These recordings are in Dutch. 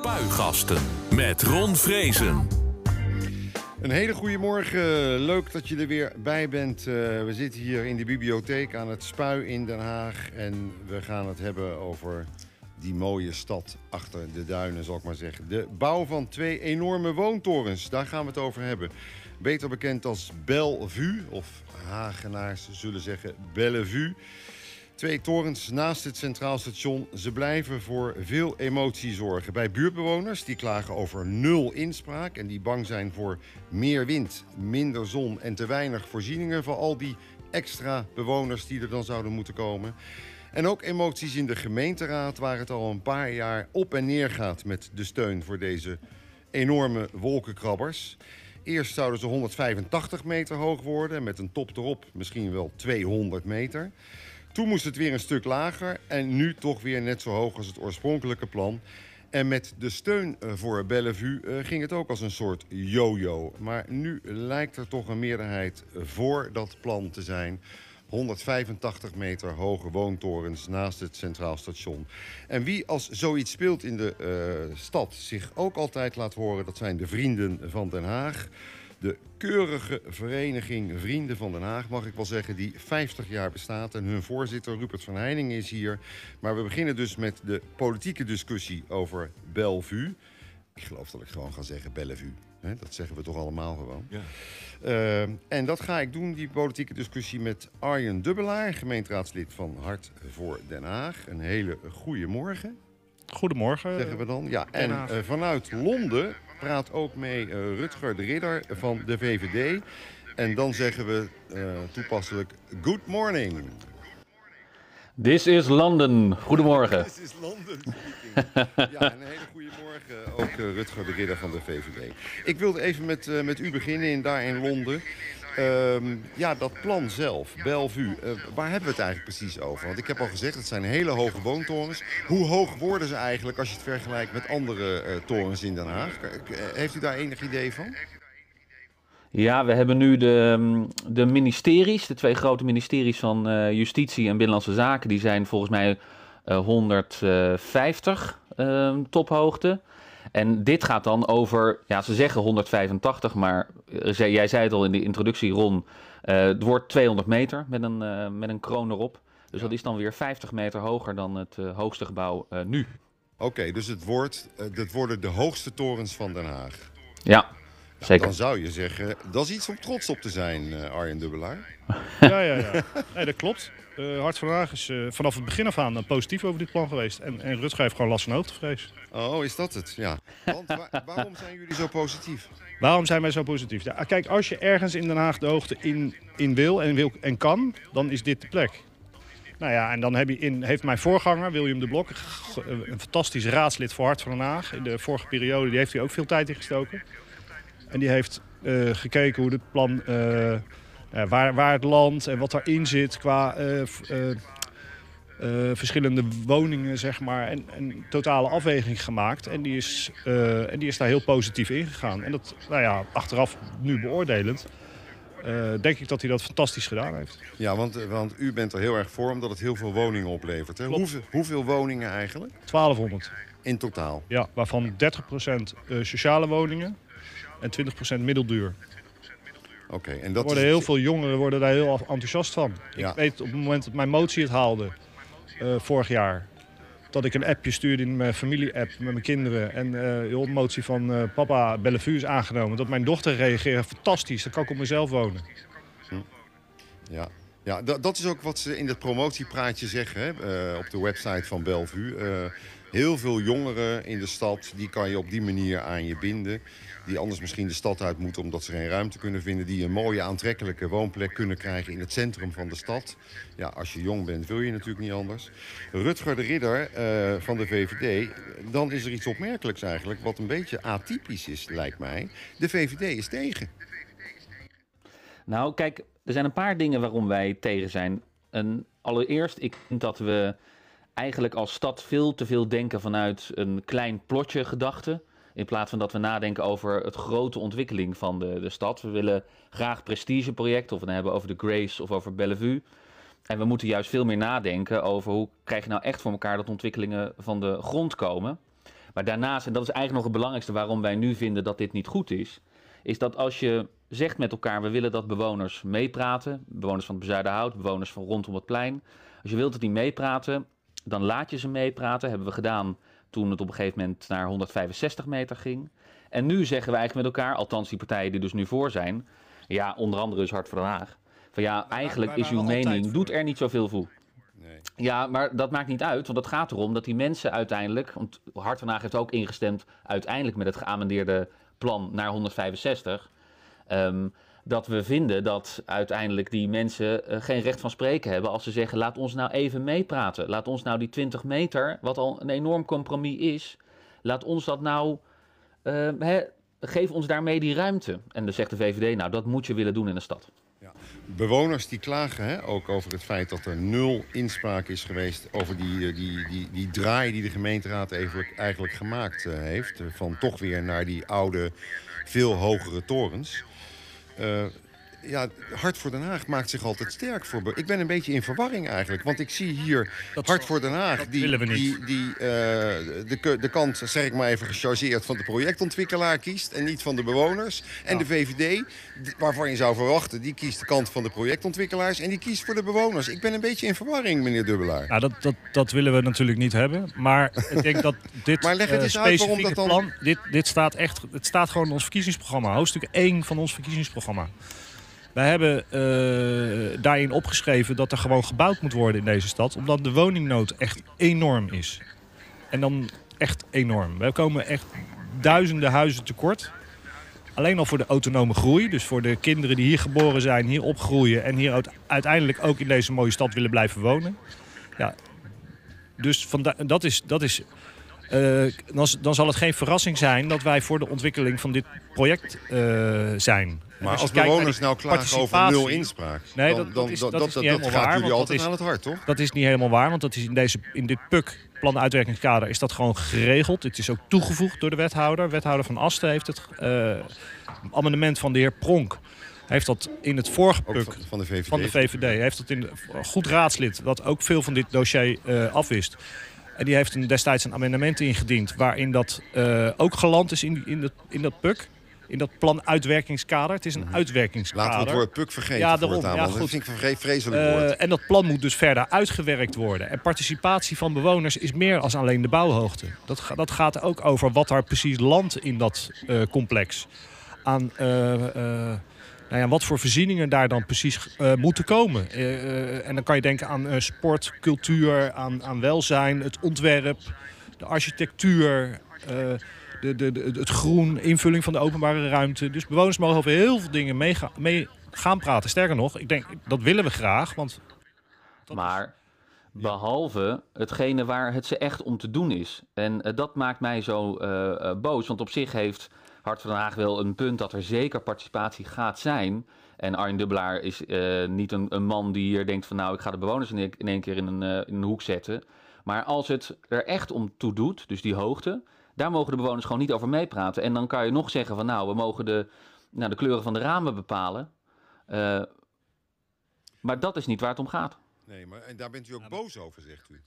Spuigasten met Ron Vrezen. Een hele goede morgen. Leuk dat je er weer bij bent. Uh, we zitten hier in de bibliotheek aan het Spui in Den Haag. En we gaan het hebben over die mooie stad achter de duinen, zal ik maar zeggen. De bouw van twee enorme woontorens, daar gaan we het over hebben. Beter bekend als Bellevue, of Hagenaars zullen zeggen Bellevue. Twee torens naast het Centraal Station. Ze blijven voor veel emotie zorgen. Bij buurtbewoners die klagen over nul inspraak en die bang zijn voor meer wind, minder zon en te weinig voorzieningen voor al die extra bewoners die er dan zouden moeten komen. En ook emoties in de gemeenteraad, waar het al een paar jaar op en neer gaat met de steun voor deze enorme wolkenkrabbers. Eerst zouden ze 185 meter hoog worden, met een top erop misschien wel 200 meter. Toen moest het weer een stuk lager en nu toch weer net zo hoog als het oorspronkelijke plan. En met de steun eh, voor Bellevue eh, ging het ook als een soort yo-yo. Maar nu lijkt er toch een meerderheid voor dat plan te zijn. 185 meter hoge woontorens naast het Centraal Station. En wie als zoiets speelt in de uh, stad zich ook altijd laat horen, dat zijn de vrienden van Den Haag. De keurige vereniging Vrienden van Den Haag, mag ik wel zeggen, die 50 jaar bestaat. En hun voorzitter Rupert van Heiningen is hier. Maar we beginnen dus met de politieke discussie over Bellevue. Ik geloof dat ik gewoon ga zeggen Bellevue. dat zeggen we toch allemaal gewoon. Ja. Uh, en dat ga ik doen, die politieke discussie, met Arjen Dubbelaar, gemeenteraadslid van Hart voor Den Haag. Een hele goede morgen. Goedemorgen. Zeggen we dan. Ja, en uh, vanuit Londen praat ook mee uh, Rutger de Ridder van de VVD. En dan zeggen we toepasselijk good morning. This is London. Goedemorgen. This is London. ja, een hele goede morgen ook uh, Rutger de Ridder van de VVD. Ik wilde even met, uh, met u beginnen in, daar in Londen. Uh, ja, dat plan zelf, Bellevue, uh, waar hebben we het eigenlijk precies over? Want ik heb al gezegd, het zijn hele hoge woontorens. Hoe hoog worden ze eigenlijk als je het vergelijkt met andere torens in Den Haag? Heeft u daar enig idee van? Ja, we hebben nu de, de ministeries, de twee grote ministeries van Justitie en Binnenlandse Zaken, die zijn volgens mij uh, 150 uh, tophoogte. En dit gaat dan over, ja, ze zeggen 185, maar jij zei het al in de introductie, Ron, uh, het wordt 200 meter met een, uh, met een kroon erop. Dus dat is dan weer 50 meter hoger dan het uh, hoogste gebouw nu. Oké, okay, dus het, wordt, het worden de hoogste torens van Den Haag. Ja, Zeker. Dan zou je zeggen, dat is iets om trots op te zijn, uh, Arjen Dubbelaar. Ja, ja, ja. Nee, dat klopt. Uh, Hart van Haag is uh, vanaf het begin af aan positief over dit plan geweest. En, en Rutger heeft gewoon last van hoogtevrees. Oh, is dat het? Ja. Want wa waarom zijn jullie zo positief? Waarom zijn wij zo positief? Ja, kijk, als je ergens in Den Haag de hoogte in, in wil, en wil en kan, dan is dit de plek. Nou ja, en dan heb je in, heeft mijn voorganger, William de Blok, een fantastisch raadslid voor Hart van Den Haag. In de vorige periode die heeft hij ook veel tijd in gestoken. En die heeft uh, gekeken hoe dit plan, waar, waar het land en wat daarin zit qua uh, verschillende woningen, zeg maar. En een totale afweging gemaakt. En die, is, en die is daar heel positief ingegaan. En dat, nou ja, achteraf nu beoordelend, denk ik dat hij dat fantastisch gedaan heeft. Ja, want, want u bent er heel erg voor omdat het heel veel woningen oplevert. Hè? Hoeveel, hoeveel woningen eigenlijk? 1200. In totaal? Ja, waarvan 30% sociale woningen en 20% middelduur. Oké, okay, en dat er worden heel veel jongeren worden daar heel enthousiast van. Ja. Ik weet op het moment dat mijn motie het haalde, uh, vorig jaar, dat ik een appje stuurde in mijn familie-app met mijn kinderen. En uh, de motie van uh, papa Bellevue is aangenomen. Dat mijn dochter reageerde, fantastisch, dan kan ik op mezelf wonen. Hm. Ja, ja dat is ook wat ze in het promotiepraatje zeggen hè, op de website van Bellevue. heel veel jongeren in de stad, die kan je op die manier aan je binden die anders misschien de stad uit moeten omdat ze geen ruimte kunnen vinden... die een mooie, aantrekkelijke woonplek kunnen krijgen in het centrum van de stad. Ja, als je jong bent wil je natuurlijk niet anders. Rutger de Ridder uh, van de VVD, dan is er iets opmerkelijks eigenlijk... wat een beetje atypisch is, lijkt mij. De VVD is tegen. Nou, kijk, er zijn een paar dingen waarom wij tegen zijn. En allereerst, ik vind dat we eigenlijk als stad veel te veel denken vanuit een klein plotje gedachte. In plaats van dat we nadenken over het grote ontwikkeling van de, de stad. We willen graag prestigeprojecten, of we hebben over de Grace of over Bellevue. En we moeten juist veel meer nadenken over hoe krijg je nou echt voor elkaar dat ontwikkelingen van de grond komen. Maar daarnaast, en dat is eigenlijk nog het belangrijkste waarom wij nu vinden dat dit niet goed is, is dat als je zegt met elkaar, we willen dat bewoners meepraten, bewoners van het Bezuidenhout, bewoners van rondom het plein, als je wilt dat die meepraten, dan laat je ze meepraten. Hebben we gedaan toen het op een gegeven moment naar 165 meter ging. En nu zeggen we eigenlijk met elkaar, althans die partijen die dus nu voor zijn, ja, onder andere is Hart voor Den Haag, van ja, eigenlijk wij is uw mening, doet er niet zoveel voor. Nee. Ja, maar dat maakt niet uit, want het gaat erom dat die mensen uiteindelijk, want Hart van Haag heeft ook ingestemd uiteindelijk met het geamendeerde plan naar 165, ehm, dat we vinden dat uiteindelijk die mensen eh, geen recht van spreken hebben als ze zeggen laat ons nou even meepraten. Laat ons nou die 20 meter, wat al een enorm compromis is, laat ons dat nou, eh, geef ons daarmee die ruimte. En dan zegt de VVD, nou dat moet je willen doen in de stad. Bewoners die klagen hè, ook over het feit dat er nul inspraak is geweest over die, eh, die, die, die draai die de gemeenteraad eigenlijk, eigenlijk gemaakt heeft. Van toch weer naar die oude, veel hogere torens. Uh, ja, Hart voor Den Haag maakt zich altijd sterk voor. Ik ben een beetje in verwarring eigenlijk. Want ik zie hier Dat Hart voor Den Haag. die. Die, die eh, de, de kant, zeg ik maar even gechargeerd, van de projectontwikkelaar kiest. En niet van de bewoners. En de VVD, waarvan je zou verwachten, die kiest de kant van de projectontwikkelaars. En die kiest voor de bewoners. Ik ben een beetje in verwarring, meneer Dubbelaar. Nou, dat, dat, dat willen we natuurlijk niet hebben. Maar ik denk dat dit Maar leg het eh, eens uit waarom dat dan- plan... Dit, dit staat echt... Het staat gewoon in ons verkiezingsprogramma. Hoofdstuk 1 van ons verkiezingsprogramma. Wij hebben eh, daarin opgeschreven dat er gewoon gebouwd moet worden in deze stad. Omdat de woningnood echt enorm is. En dan echt enorm. We komen echt duizenden huizen tekort. Alleen al voor de autonome groei. Dus voor de kinderen die hier geboren zijn, hier opgroeien... en hier uite- uiteindelijk ook in deze mooie stad willen blijven wonen. Ja, dus dat is... Dat is eh, dan zal het geen verrassing zijn dat wij voor de ontwikkeling van dit project eh, zijn. Maar als naar bewoners nou klagen over nul inspraak, Nee, dan, dat- dan, dat dat gaat waar, jullie altijd is- aan het hart, toch? Dat is niet helemaal waar, want dat is in, deze, in dit PUC, plan uitwerkingskader, is dat gewoon geregeld. Het is ook toegevoegd door de wethouder. Wethouder van Asten heeft het eh, amendement van de heer Pronk. Heeft dat in het vorige PUC van, de VVD. van de VVD. Heeft dat in goed raadslid, dat ook veel van dit dossier eh, afwist. En die heeft een, destijds een amendement ingediend waarin dat eh, ook geland is in, in, dat, in dat PUC. In dat plan uitwerkingskader. Het is een uitwerkingskader. Laten we het woord puk vergeten Ja, daarom. Ja, want dat goed. vind ik vreselijk woord. en dat plan moet dus verder uitgewerkt worden. En participatie van bewoners is meer als alleen de bouwhoogte. Dat, dat gaat ook over wat er precies landt in dat eh, complex. Aan eh, nou ja, wat voor voorzieningen daar dan precies moeten komen. En dan kan je denken aan sport, cultuur, aan, aan welzijn, het ontwerp, de architectuur. De, de, het groen, invulling van de openbare ruimte. Dus bewoners mogen over heel veel dingen mee, ga- mee gaan praten. Sterker nog, ik denk, dat willen we graag. Want Maar behalve hetgene waar het ze echt om te doen is. En eh, dat maakt mij zo eh, eh, boos. Want op zich heeft Hart van Den Haag wel een punt dat er zeker participatie gaat zijn. En Arjen Dubbelaar is niet een, een man die hier denkt van nou ik ga de bewoners in, één- in één keer in een, in een hoek zetten. Maar als het er echt om toe doet, dus die hoogte, daar mogen de bewoners gewoon niet over meepraten. En dan kan je nog zeggen van nou we mogen de, nou, de kleuren van de ramen bepalen. Eh, maar dat is niet waar het om gaat. Nee, maar en daar bent u ook boos over, zegt u.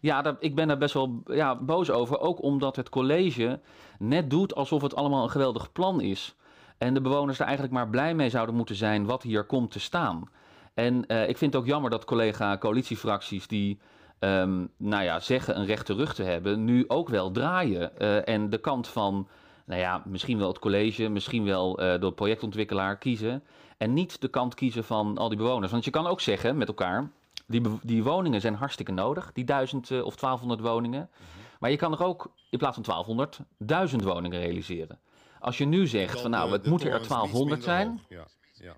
Ja, dat, ik ben daar best wel ja, boos over. Ook omdat het college net doet alsof het allemaal een geweldig plan is. En de bewoners er eigenlijk maar blij mee zouden moeten zijn wat hier komt te staan. En eh, ik vind het ook jammer dat collega coalitiefracties die ehm, nou ja, zeggen een rechte rug te hebben, nu ook wel draaien. Eh, en de kant van, nou ja, misschien wel het college, misschien wel eh de projectontwikkelaar kiezen. En niet de kant kiezen van al die bewoners. Want je kan ook zeggen met elkaar, die, die woningen zijn hartstikke nodig, die 1000 eh, of 1200 woningen. Maar je kan er ook in plaats van 1200 1000 woningen realiseren. Als je nu zegt van nou, het moeten er torens iets 1200 minder zijn. Ja, ja.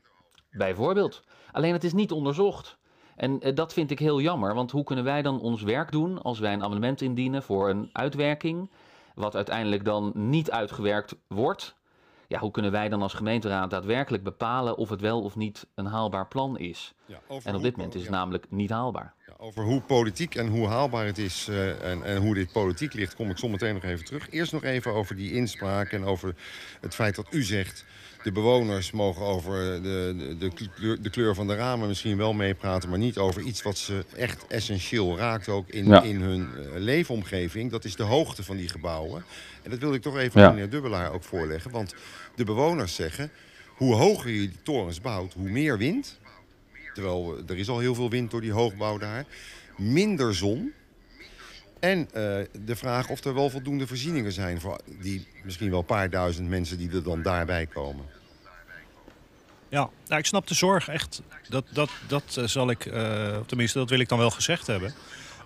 bijvoorbeeld. Alleen het is niet onderzocht. En eh, dat vind ik heel jammer, want hoe kunnen wij dan ons werk doen als wij een amendement indienen voor een uitwerking, wat uiteindelijk dan niet uitgewerkt wordt? Ja, hoe kunnen wij dan als gemeenteraad daadwerkelijk bepalen of het wel of niet een haalbaar plan is? Ja, En op dit moment is het namelijk niet haalbaar. Ja, over hoe politiek en hoe haalbaar het is eh, en, en hoe dit politiek ligt, kom ik zometeen nog even terug. Eerst nog even over die inspraak en over het feit dat u zegt... de bewoners mogen over de, de, de, kleur, van de ramen misschien wel meepraten... maar niet over iets wat ze echt essentieel raakt ook in, Ja. in hun eh, leefomgeving. Dat is de hoogte van die gebouwen. En dat wilde ik toch even Ja. aan meneer Dubbelaar ook voorleggen. Want de bewoners zeggen, hoe hoger je die torens bouwt, hoe meer wind... Terwijl eh, er is al heel veel wind door die hoogbouw daar. Minder zon. En eh, de vraag of er wel voldoende voorzieningen zijn voor die misschien wel een paar duizend mensen die er dan daarbij komen. Ja, nou, ik snap de zorg echt. Dat, dat, dat eh, zal ik, of tenminste, dat wil ik dan wel gezegd hebben.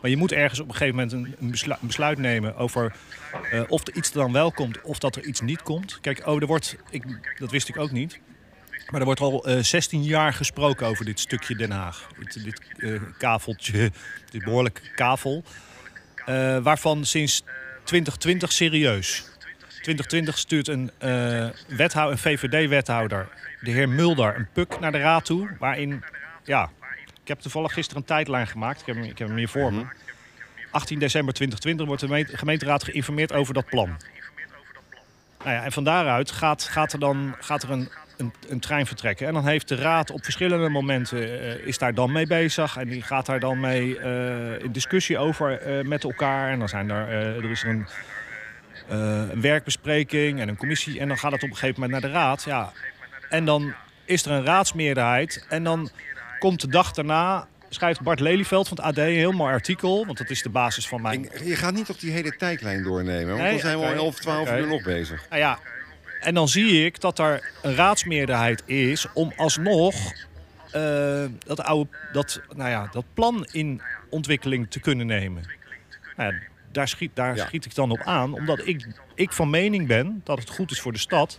Maar je moet ergens op een gegeven moment een, een beslu- een besluit nemen over eh, of er iets dan wel komt of dat er iets niet komt. Kijk, oh, er wordt, ik, dat wist ik ook niet. Maar er wordt al eh 16 jaar gesproken over dit stukje Den Haag. Dit, kaveltje, dit behoorlijke kavel. waarvan sinds 2020 serieus. 2020 stuurt een, eh wethouder, een VVD-wethouder, de heer Mulder, een puk naar de raad toe. Waarin, ja, ik heb toevallig gisteren een tijdlijn gemaakt. Ik heb, hem- ik heb hem hier voor me. 18 december 2020 wordt de gemeente- gemeenteraad geïnformeerd over dat plan. Nou ja, en van daaruit gaat, gaat er dan gaat er een, een, een trein vertrekken. En dan heeft de raad op verschillende momenten eh, is daar dan mee bezig. En die gaat daar dan mee eh, in discussie over met elkaar. En dan zijn eh, er is er een, een werkbespreking en een commissie. En dan gaat het op een gegeven moment naar de raad. Ja. En dan is er een raadsmeerderheid. En dan komt de dag daarna, schrijft Bart Lelyveld van het AD een heel mooi artikel. Want dat is de basis van mijn... Je gaat niet toch die hele tijdlijn doornemen, want Nee, dan zijn we al oké, 11, 12 oké. uur nog bezig. Nou ja, en dan zie ik dat er een raadsmeerderheid is om alsnog eh, dat, oude, dat, nou ja, dat plan in ontwikkeling te kunnen nemen. Nou ja, daar schiet, daar Ja. schiet ik dan op aan, omdat ik, ik van mening ben dat het goed is voor de stad,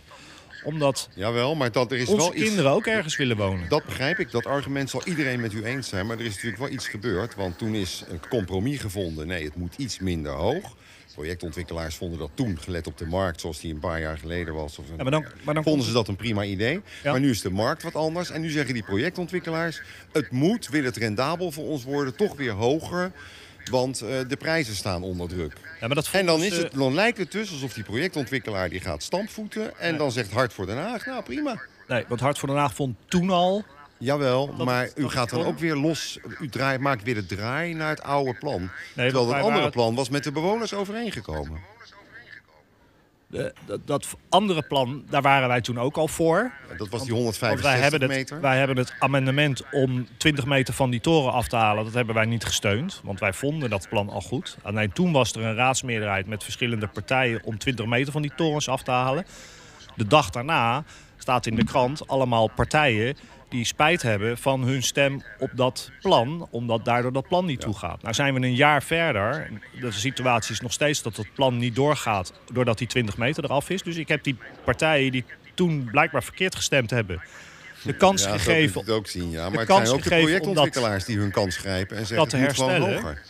omdat Jawel, maar dat er is onze wel iets... kinderen ook ergens willen wonen. Dat begrijp ik, dat argument zal iedereen met u eens zijn. Maar er is natuurlijk wel iets gebeurd, want toen is een compromis gevonden. Nee, het moet iets minder hoog. Projectontwikkelaars vonden dat toen, gelet op de markt zoals die een paar jaar geleden was. Of Ja, maar dan, maar dan vonden ze dat een prima idee. Ja. Maar nu is de markt wat anders. En nu zeggen die projectontwikkelaars... het moet, wil het rendabel voor ons worden, toch weer hoger. Want eh, de prijzen staan onder druk. Ja, maar dat En dan, is het, dan lijkt het dus alsof die projectontwikkelaar die gaat stampvoeten. En dan zegt Hart voor Den Haag, nou prima. Nee, want Hart voor Den Haag vond toen al... Jawel, Dat- maar dat u gaat dan ook weer los. U draait, maakt weer de draai naar het oude plan. Nee, Terwijl het andere waren- plan was met de bewoners overeengekomen. Dat, dat andere plan, daar waren wij toen ook al voor. Dat was die Want 165 wij hebben, het, meter. wij hebben het amendement om 20 meter van die toren af te halen. Dat hebben wij niet gesteund. Want wij vonden dat plan al goed. Alleen toen was er een raadsmeerderheid met verschillende partijen om 20 meter van die torens af te halen. De dag daarna staat in de krant allemaal partijen die spijt hebben van hun stem op dat plan, omdat daardoor dat plan niet toegaat. Nou zijn we een jaar verder. De situatie is nog steeds dat het plan niet doorgaat, doordat die 20 meter eraf is. Dus ik heb die partijen die toen blijkbaar verkeerd gestemd hebben, de kans ja, gegeven kunt u het ook zien, ja. Maar het kans zijn ook de projectontwikkelaars die hun kans grijpen en zeggen dat het moet gewoon herstellen. hoger.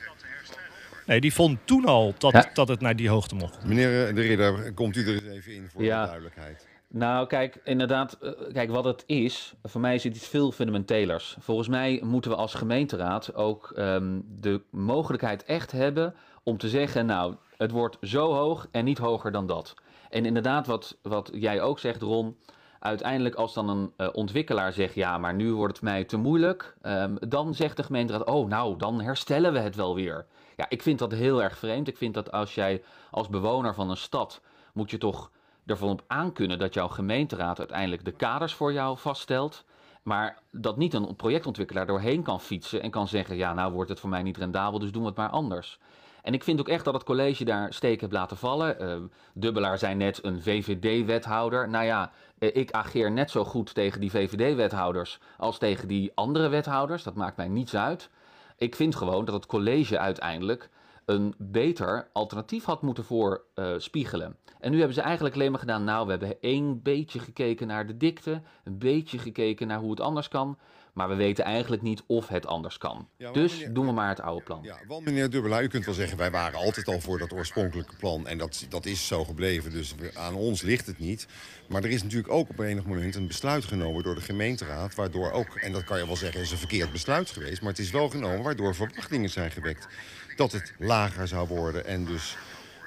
Nee, die vond toen al dat, Ja. dat het naar die hoogte mocht. Meneer eh, De Ridder, komt u er eens even in voor Ja. de duidelijkheid. Nou, kijk, inderdaad, eh, kijk wat het is. Voor mij is het iets veel fundamentelers. Volgens mij moeten we als gemeenteraad ook ehm, de mogelijkheid echt hebben om te zeggen, nou, het wordt zo hoog en niet hoger dan dat. En inderdaad, wat, wat jij ook zegt, Ron, uiteindelijk als dan een eh, ontwikkelaar zegt, ja, maar nu wordt het mij te moeilijk, ehm, dan zegt de gemeenteraad, oh, nou, dan herstellen we het wel weer. Ja, ik vind dat heel erg vreemd. Ik vind dat als jij als bewoner van een stad moet je toch ervan op aankunnen dat jouw gemeenteraad uiteindelijk de kaders voor jou vaststelt. Maar dat niet een projectontwikkelaar doorheen kan fietsen en kan zeggen: Ja, nou wordt het voor mij niet rendabel, dus doen we het maar anders. En ik vind ook echt dat het college daar steek heeft laten vallen. Eh, Dubbelaar zei net een VVD-wethouder. Nou ja, eh, ik ageer net zo goed tegen die VVD-wethouders als tegen die andere wethouders. Dat maakt mij niets uit. Ik vind gewoon dat het college uiteindelijk een beter alternatief had moeten voorspiegelen. en nu hebben ze eigenlijk alleen maar gedaan, nou, we hebben één beetje gekeken naar de dikte, een beetje gekeken naar hoe het anders kan. Maar we weten eigenlijk niet of het anders kan. Ja, dus meneer- doen we maar het oude plan. Ja, want meneer Dubbelaar, u kunt wel zeggen... wij waren altijd al voor dat oorspronkelijke plan. En dat, dat is zo gebleven, dus aan ons ligt het niet. Maar er is natuurlijk ook op enig moment een besluit genomen door de gemeenteraad... waardoor ook, en dat kan je wel zeggen, is een verkeerd besluit geweest... maar het is wel genomen waardoor verwachtingen zijn gewekt... dat het lager zou worden en dus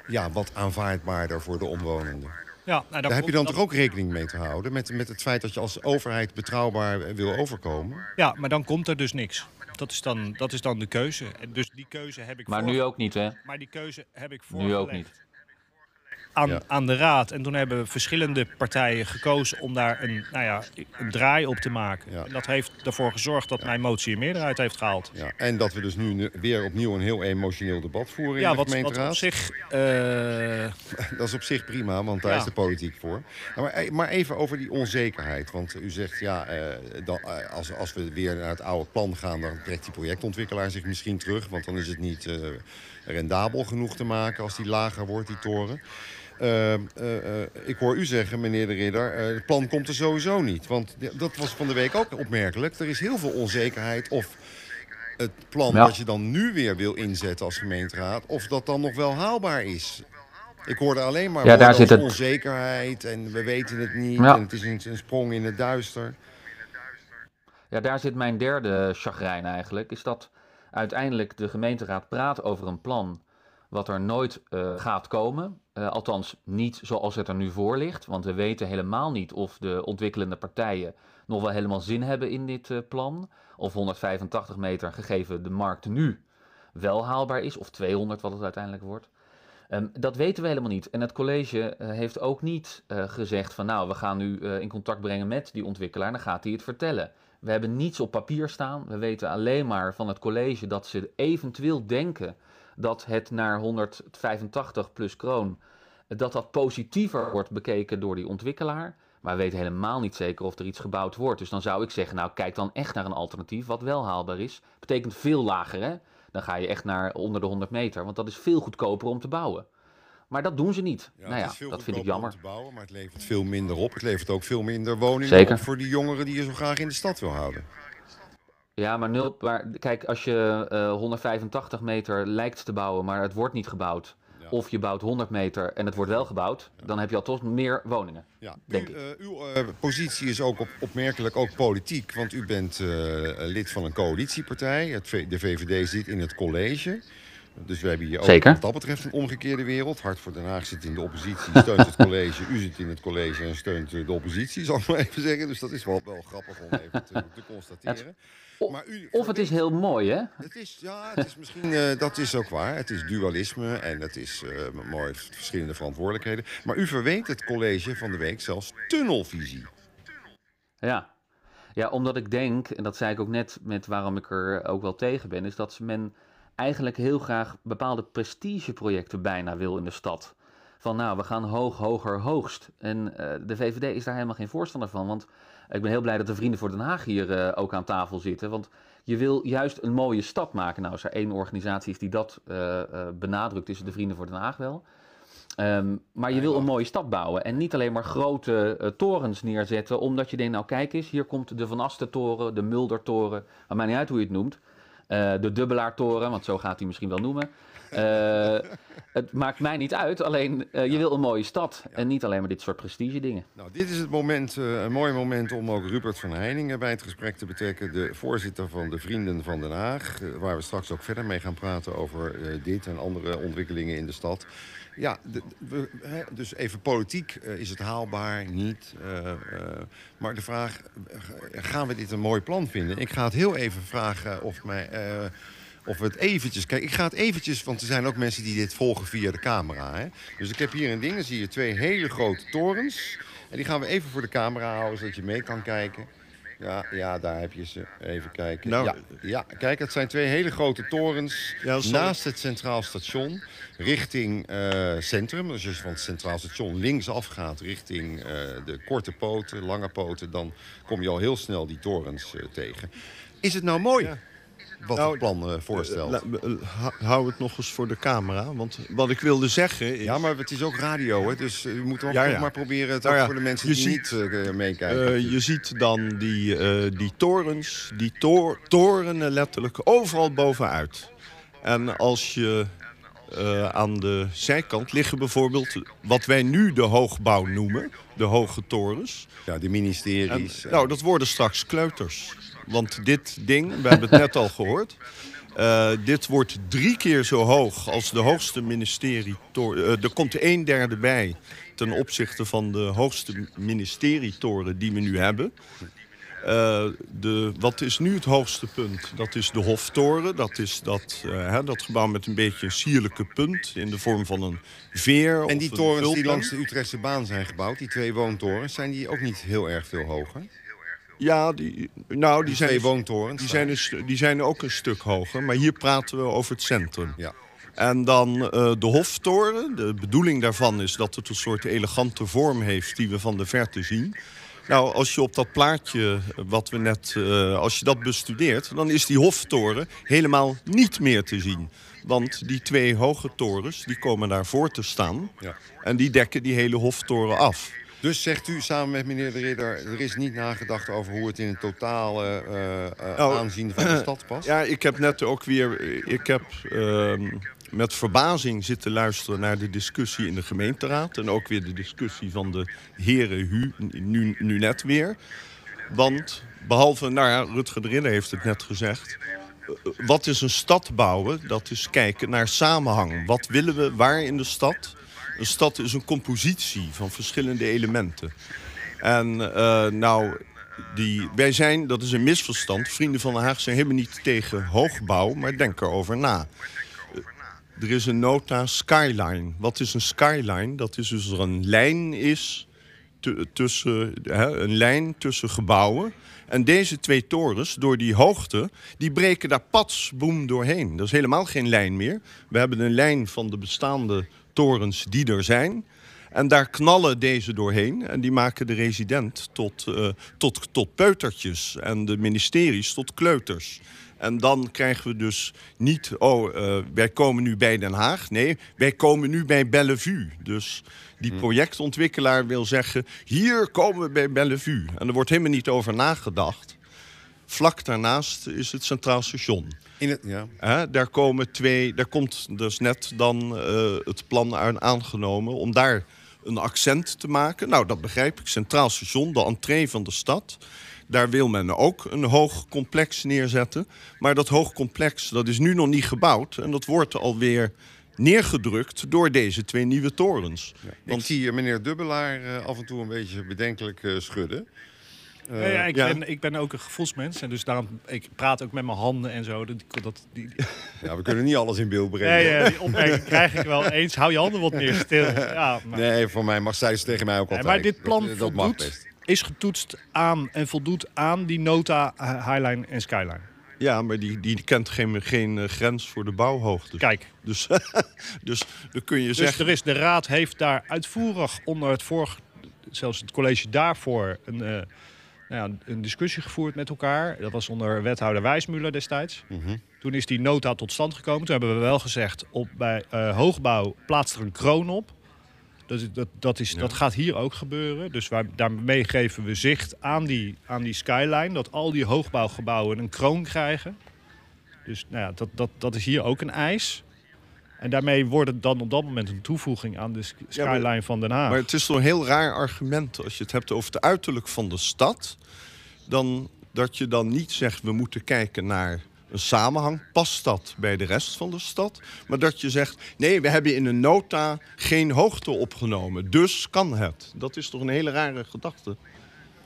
ja, wat aanvaardbaarder voor de omwonenden. Ja, nou, dan Daar heb je dan toch ook rekening mee te houden... met, met het feit dat je als overheid betrouwbaar wil overkomen? Ja, maar dan komt er dus niks. Dat is dan, dat is dan de keuze. En dus die keuze heb ik Maar voor- nu ook niet, hè? Maar die keuze heb ik Nu ook niet. Aan, Ja. aan de raad. En toen hebben verschillende partijen gekozen om daar een, nou ja, een draai op te maken. Ja. En dat heeft ervoor gezorgd dat mijn motie een meerderheid heeft gehaald. Ja, en dat we dus nu weer opnieuw een heel emotioneel debat voeren in de wat, wat gemeenteraad. op zich... eh, Dat is op zich prima, want daar is de politiek voor. Nou, maar, maar even over die onzekerheid. Want u zegt, ja, eh, dan, eh, als, als we weer naar het oude plan gaan... dan trekt die projectontwikkelaar zich misschien terug. Want dan is het niet eh, rendabel genoeg te maken als die lager wordt, die toren. Eh, eh, eh, ik hoor u zeggen, meneer de Ridder, het plan komt er sowieso niet. Want dat was van de week ook opmerkelijk. Er is heel veel onzekerheid of het plan Ja. wat je dan nu weer wil inzetten als gemeenteraad... of dat dan nog wel haalbaar is. Ik hoorde alleen maar Ja, daar zit het- onzekerheid en we weten het niet... Ja. en het is een, een sprong in het duister. Ja, daar zit mijn derde chagrijn eigenlijk. Is dat uiteindelijk de gemeenteraad praat over een plan wat er nooit gaat komen. Eh, althans, niet zoals het er nu voor ligt. Want we weten helemaal niet of de ontwikkelende partijen nog wel helemaal zin hebben in dit eh, plan. Of 185 meter gegeven de markt nu wel haalbaar is. Of 200 wat het uiteindelijk wordt. Ehm, dat weten we helemaal niet. En het college eh, heeft ook niet gezegd van nou, we gaan nu in contact brengen met die ontwikkelaar. Dan gaat hij het vertellen. We hebben niets op papier staan. We weten alleen maar van het college dat ze eventueel denken dat het naar 185 plus kroon, dat dat positiever wordt bekeken door die ontwikkelaar. Maar we weten helemaal niet zeker of er iets gebouwd wordt. Dus dan zou ik zeggen, nou kijk dan echt naar een alternatief wat wel haalbaar is. Betekent veel lager hè. Dan ga je echt naar onder de 100 meter, want dat is veel goedkoper om te bouwen. Maar dat doen ze niet. nou ja, dat vind ik jammer. om te bouwen, maar het levert veel minder op. Het levert ook veel minder woningen Zeker. op voor die jongeren die je zo graag in de stad wil houden. Ja, maar, nul, maar kijk, als je eh, 185 meter lijkt te bouwen, maar het wordt niet gebouwd. Ja. Of je bouwt 100 meter en het wordt wel gebouwd, dan heb je al toch meer woningen. Ja, Denk u, ik. eh, uw eh, positie is ook op, opmerkelijk ook politiek. Want u bent eh, lid van een coalitiepartij. Het de VVD zit in het college. Dus we hebben hier ook Zeker. wat dat betreft een omgekeerde wereld. Hart voor Den Haag zit in de oppositie, steunt het college. U zit in het college en steunt eh, de oppositie, zal ik maar even zeggen. Dus dat is wel, wel grappig om even te, te constateren. Maar u Of het is heel mooi, hè? het is, ja, het is misschien, eh, dat is ook waar. Het is dualisme en het is eh, mooi verschillende verantwoordelijkheden. Maar u verweet het college van de week zelfs tunnelvisie. Ja. Ja, omdat ik denk, en dat zei ik ook net met waarom ik er ook wel tegen ben, is dat men eigenlijk heel graag bepaalde prestigeprojecten bijna wil in de stad. Van nou, we gaan hoog, hoger, hoogst. En eh, de VVD is daar helemaal geen voorstander van. Want ik ben heel blij dat de Vrienden voor Den Haag hier eh, ook aan tafel zitten. Want je wil juist een mooie stad maken. Nou, als er één organisatie is die dat eh, benadrukt, is het de Vrienden voor Den Haag wel. Ehm, maar je wil een mooie stad bouwen en niet alleen maar grote torens neerzetten, omdat je denkt, nou kijk eens, hier komt de Van Asten-toren, de Mulder-toren, maar mij niet uit hoe je het noemt. Eh, de Dubbelaar-toren, want zo gaat hij misschien wel noemen. Eh, het maakt mij niet uit, alleen eh, je wil een mooie stad en niet alleen maar dit soort prestige dingen. Nou, dit is het moment, eh, een mooi moment om ook Rupert van Heiningen bij het gesprek te betrekken. De voorzitter van de Vrienden van Den Haag. waar we straks ook verder mee gaan praten over dit en andere ontwikkelingen in de stad. Ja, de- we, hè, dus even politiek. is het haalbaar? Niet? Maar de vraag, gaan we dit een mooi plan vinden? Ik ga het heel even vragen of mij... of we het eventjes... Kijk, ik ga het eventjes... Want er zijn ook mensen die dit volgen via de camera. Hè? Dus ik heb hier een ding. Dan zie je twee hele grote torens. En die gaan we even voor de camera houden, zodat je mee kan kijken. Ja, ja daar heb je ze. Even kijken. Nou, ja, ja, kijk, het zijn twee hele grote torens Ja, naast het Centraal Station. Richting eh, centrum. Dus als je van het Centraal Station linksaf gaat richting eh, de korte poten, lange poten... dan kom je al heel snel die torens eh, tegen. Is het nou mooi? Ja. Wat Nou, het plan eh, voorstelt. La- eh, hou- het nog eens voor de camera. Want wat ik wilde zeggen is... ja, maar het is ook radio, hè? dus eh, u moet ook Ja, nog ja. maar proberen het Nou ja, voor de mensen je die ziet, niet eh, meekijken. Eh, je ziet dan die, eh, die torens, die tor torenen letterlijk overal bovenuit. En als je eh, aan de zijkant liggen bijvoorbeeld wat wij nu de hoogbouw noemen, de hoge torens. ja, de En, ministeries. nou, dat worden straks kleuters. Want dit ding, we hebben het net al gehoord. eh, dit wordt drie keer zo hoog als de hoogste ministerie. er komt een derde bij ten opzichte van de hoogste ministerietoren die we nu hebben. Eh, de, wat is nu het hoogste punt? Dat is de Hoftoren. Dat is dat, eh, hè, dat gebouw met een beetje een sierlijke punt in de vorm van een veer. en die torens die langs de Utrechtse baan zijn gebouwd, die twee woontorens, zijn die ook niet heel erg veel hoger? Ja, die, nou, die Die zijn, twee woontorens. die, zijn een stu- die zijn ook een stuk hoger. Maar hier praten we over het centrum. Ja. En dan eh, de Hoftoren. De bedoeling daarvan is dat het een soort elegante vorm heeft die we van de verte zien. Nou, als je op dat plaatje eh, wat we net, eh, als je dat bestudeert, dan is die Hoftoren helemaal niet meer te zien. Want die twee hoge torens, die komen daar voor te staan. Ja. En die dekken die hele Hoftoren af. Dus zegt u samen met meneer De Ridder, er is niet nagedacht over hoe het in het totale Nou, aanzien van de stad past? Ja, ik heb net ook weer. Ik heb ehm, met verbazing zitten luisteren naar de discussie in de gemeenteraad. En ook weer de discussie van de heren Hu, nu, nu net weer. Want behalve, nou ja, Rutger de Ridder heeft het net gezegd. eh, Wat is een stad bouwen? Dat is kijken naar samenhang. Wat willen we waar in de stad? Een stad is een compositie van verschillende elementen. En eh, nou, die, wij zijn, dat is een misverstand. Vrienden van Den Haag zijn helemaal niet tegen hoogbouw, maar denk erover na. Er is een nota skyline. Wat is een skyline? Dat is dus er een lijn is tu- tussen, hè, een lijn tussen gebouwen. En deze twee torens, door die hoogte, die breken daar pats, boem, doorheen. Dat is helemaal geen lijn meer. We hebben een lijn van de bestaande torens die er zijn. En daar knallen deze doorheen. En die maken de resident tot, eh, tot, tot peutertjes. En de ministeries tot kleuters. En dan krijgen we dus niet, oh, eh, wij komen nu bij Den Haag. Nee, wij komen nu bij Bellevue. Dus die projectontwikkelaar wil zeggen, hier komen we bij Bellevue. En er wordt helemaal niet over nagedacht. Vlak daarnaast is het Centraal Station. In het, ja. Daar komen twee, daar komt dus net dan eh, het plan aan aangenomen om daar een accent te maken. Nou, dat begrijp ik. Centraal station, de entree van de stad. Daar wil men ook een hoog complex neerzetten. Maar dat hoog complex dat is nu nog niet gebouwd. En dat wordt alweer neergedrukt door deze twee nieuwe torens. Ik zie hier meneer Dubbelaar eh, af en toe een beetje bedenkelijk eh, schudden. Eh, Ja, ja, ik, ja. Ben, ik ben ook een gevoelsmens. En dus daarom, ik praat ook met mijn handen en zo. Dat, dat, die, ja, we kunnen niet alles in beeld brengen. nee, eh, die opmerking krijg ik wel eens. Hou je handen wat meer stil. Ja, maar, Nee, voor mij mag zij ze tegen mij ook altijd. maar dit plan dat, dat mag voldoet, best. is getoetst aan en voldoet aan die nota eh, Highline en Skyline. Ja, maar die, die kent geen, geen grens voor de bouwhoogte. Kijk, Dus, dus dan kun je dus zeggen... er is, de raad heeft daar uitvoerig onder het vorige, zelfs het college daarvoor, een, nou ja, een discussie gevoerd met elkaar. Dat was onder wethouder Wijsmuller destijds. Mhm. Toen is die nota tot stand gekomen. Toen hebben we wel gezegd, op, bij eh, hoogbouw plaatst er een kroon op. Dat, dat, dat, is, dat gaat hier ook gebeuren. Dus wij, daarmee geven we zicht aan die, aan die skyline. Dat al die hoogbouwgebouwen een kroon krijgen. Dus nou ja, dat, dat, dat is hier ook een eis. En daarmee wordt het dan op dat moment een toevoeging aan de sk- Ja, maar- skyline van Den Haag. Maar het is toch een heel raar argument als je het hebt over het uiterlijk van de stad. Dan, dat je dan niet zegt we moeten kijken naar een samenhang. Past dat bij de rest van de stad? Maar dat je zegt nee, we hebben in een nota geen hoogte opgenomen. Dus kan het. Dat is toch een hele rare gedachte.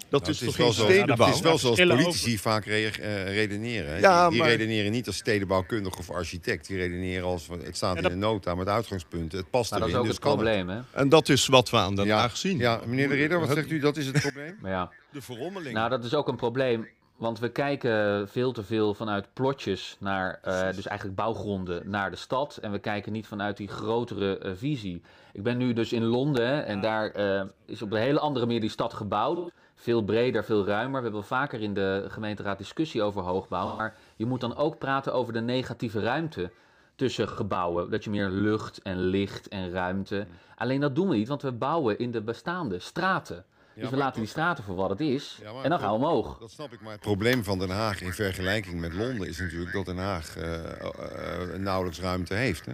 Dat Nou, is toch geen zo- stedenbouw? Het is wel zoals politici vaak re- eh, redeneren. hè. Ja, die maar- redeneren niet als stedenbouwkundige of architect. Die redeneren als het staat Ja, in de nota met uitgangspunten. Het past Maar dat is erin, ook dus het kan het. probleem, hè? En dat is wat we aan Den Ja, Haag zien. ja, meneer de Ridder, wat zegt u? Dat is het probleem? Maar ja, De verrommeling. nou dat is ook een probleem. Want we kijken veel te veel vanuit plotjes naar, eh, dus eigenlijk bouwgronden, naar de stad. En we kijken niet vanuit die grotere eh, visie. Ik ben nu dus in Londen en daar eh, is op een hele andere manier die stad gebouwd. Veel breder, veel ruimer. We hebben wel vaker in de gemeenteraad discussie over hoogbouw. Maar Je moet dan ook praten over de negatieve ruimte tussen gebouwen. Dat je meer lucht en licht en ruimte. Alleen dat doen we niet, want we bouwen in de bestaande straten. Dus we laten die straten voor wat het is. Ja, en dan gaan we omhoog. Dat snap ik, maar het probleem van Den Haag in vergelijking met Londen is natuurlijk dat Den Haag eh, eh, nauwelijks ruimte heeft. Hè?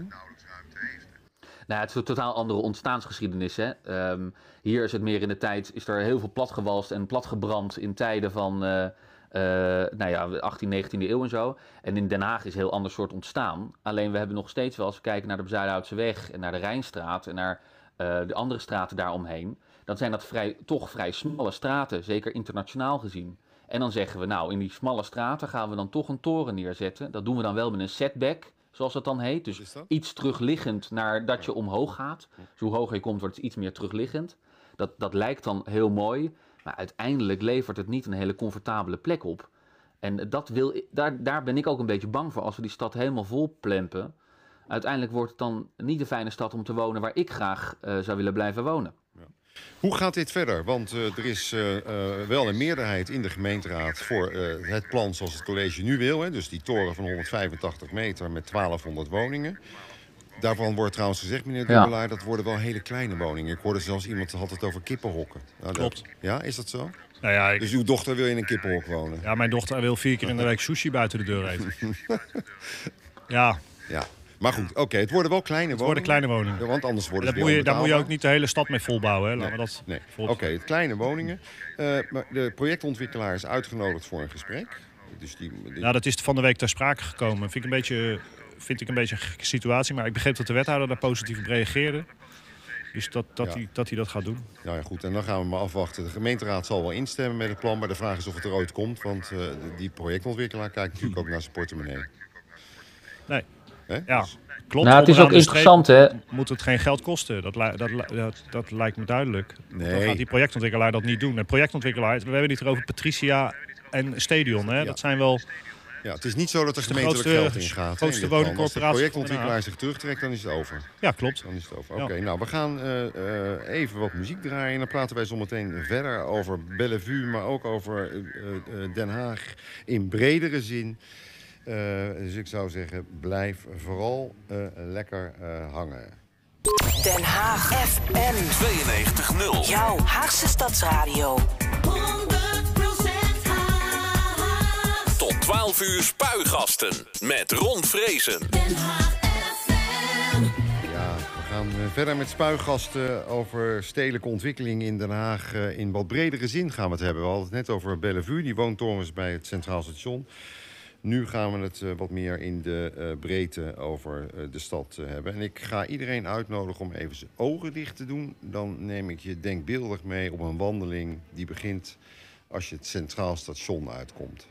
Nou, het is een totaal andere ontstaansgeschiedenis. Hè? Ehm, hier is het meer in de tijd, is er heel veel platgewalst en platgebrand in tijden van eh, nou ja, 18, 19e eeuw en zo. En in Den Haag is een heel ander soort ontstaan. Alleen we hebben nog steeds wel, als we kijken naar de Bezuidenhoutse weg en naar de Rijnstraat en naar eh, de andere straten daaromheen, dan zijn dat vrij, toch vrij smalle straten, zeker internationaal gezien. En dan zeggen we, nou, in die smalle straten gaan we dan toch een toren neerzetten. Dat doen we dan wel met een setback, zoals dat dan heet. Dus iets terugliggend naar dat je omhoog gaat. Dus hoe hoger je komt, wordt het iets meer terugliggend. Dat, dat lijkt dan heel mooi, maar uiteindelijk levert het niet een hele comfortabele plek op. En dat wil, daar, daar ben ik ook een beetje bang voor als we die stad helemaal vol plempen. Uiteindelijk wordt het dan niet de fijne stad om te wonen waar ik graag eh, zou willen blijven wonen. Hoe gaat dit verder? Want eh, er is eh, eh, wel een meerderheid in de gemeenteraad voor eh, het plan zoals het college nu wil. Hè? Dus die toren van 185 meter met 1200 woningen. Daarvan wordt trouwens gezegd, meneer Ja. Dubbelaar, dat worden wel hele kleine woningen. Ik hoorde zelfs iemand had het over kippenhokken. Nou, dat- Klopt. ja, is dat zo? Nou ja, ik- Dus uw dochter wil in een kippenhok wonen? ja, mijn dochter wil vier keer in de week sushi buiten de deur eten. Ja, Ja. Maar goed, oké, het worden wel kleine het woningen. worden kleine woningen. Ja, Want anders worden ze moet je, daar moet je ook niet de hele stad mee volbouwen. Hè. Laten we dat Nee, oké, het kleine woningen. Eh, maar de projectontwikkelaar is uitgenodigd voor een gesprek. Dus die, die- Nou, dat is van de week ter sprake gekomen. Vind ik een beetje, vind ik een beetje een gekke situatie. Maar ik begreep dat de wethouder daar positief op reageerde. Dus dat, dat, Ja. hij, dat hij dat gaat doen. Nou ja, goed, en dan gaan we maar afwachten. De gemeenteraad zal wel instemmen met het plan, maar de vraag is of het er ooit komt. Want eh, die projectontwikkelaar kijkt natuurlijk ook naar zijn portemonnee. Nee. Hè? Ja, Dus- klopt. nou, het is ook interessant, hè? Moet het geen geld kosten? Dat, li- dat, li- dat, dat lijkt me duidelijk. Dan Nee. gaat die projectontwikkelaar dat niet doen. En projectontwikkelaar, we hebben het hier over Patricia en Stadion. Hè? Ja. Dat zijn wel ja, het is niet zo dat er de gemeentelijk grootste- geld in gaat. in. Als de projectontwikkelaar zich terugtrekt, dan is het over. Ja, klopt. Dan is het over. Ja. Oké, nou, we gaan eh, eh, even wat muziek draaien. En dan praten wij zometeen verder over Bellevue, maar ook over eh, eh, Den Haag in bredere zin. Eh, dus ik zou zeggen, blijf vooral eh, lekker eh, hangen. Den Haag FM. 92.0. Jouw Haagse Stadsradio. 100% Haag. Tot 12 uur spuigasten met Ron Vrezen. Den Haag FM. Ja, we gaan verder met spuigasten over stedelijke ontwikkeling in Den Haag. Eh, In wat bredere zin gaan we het hebben. We hadden het net over Bellevue, die woontorens bij het Centraal Station. Nu gaan we het eh, wat meer in de eh, breedte over eh, de stad hebben. En ik ga iedereen uitnodigen om even zijn ogen dicht te doen. Dan neem ik je denkbeeldig mee op een wandeling die begint als je het Centraal Station uitkomt.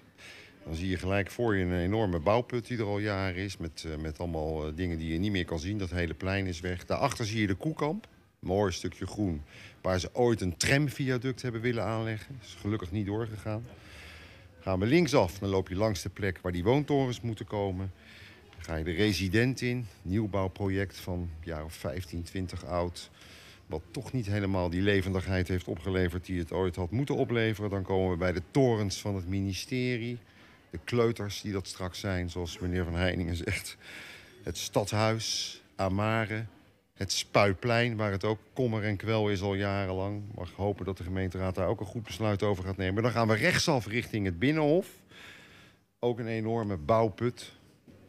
Dan zie je gelijk voor je een enorme bouwput die er al jaren is. Met, met allemaal dingen die je niet meer kan zien. Dat hele plein is weg. Daarachter zie je de Koekamp. Mooi stukje groen. Waar ze ooit een tramviaduct hebben willen aanleggen. Is gelukkig niet doorgegaan. Gaan we linksaf, dan loop je langs de plek waar die woontorens moeten komen. Dan ga je de resident in. Nieuwbouwproject van jaar of 15, 20 oud. Wat toch niet helemaal die levendigheid heeft opgeleverd die het ooit had moeten opleveren. Dan komen we bij de torens van het ministerie. De kleuters die dat straks zijn, zoals meneer Van Heiningen zegt. Het stadhuis, Amare. Het Spuiplein, waar het ook kommer en kwel is al jarenlang. Mag hopen dat de gemeenteraad daar ook een goed besluit over gaat nemen. Dan gaan we rechtsaf richting het Binnenhof. Ook een enorme bouwput.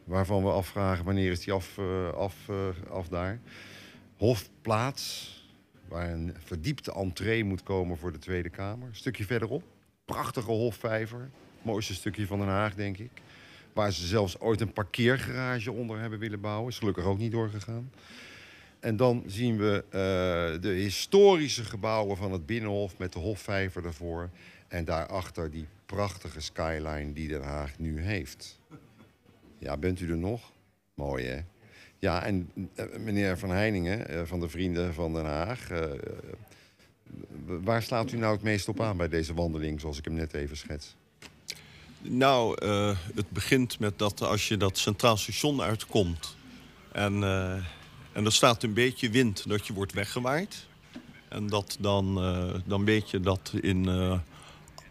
Waarvan we afvragen wanneer is die af, eh, af, eh, af daar. Hofplaats, waar een verdiepte entree moet komen voor de Tweede Kamer. Een stukje verderop, prachtige hofvijver. Mooiste stukje van Den Haag, denk ik. Waar ze zelfs ooit een parkeergarage onder hebben willen bouwen. Is gelukkig ook niet doorgegaan. En dan zien we eh, de historische gebouwen van het Binnenhof met de Hofvijver ervoor. En daarachter die prachtige skyline die Den Haag nu heeft. Ja, bent u er nog? Mooi, hè? Ja, en eh, meneer Van Heiningen eh, van de Vrienden van Den Haag... waar slaat u nou het meest op aan bij deze wandeling, zoals ik hem net even schets? Nou, het begint met dat als je dat Centraal Station uitkomt... en, en er staat een beetje wind, dat je wordt weggewaaid. En dat dan, eh, dan weet je dat in eh,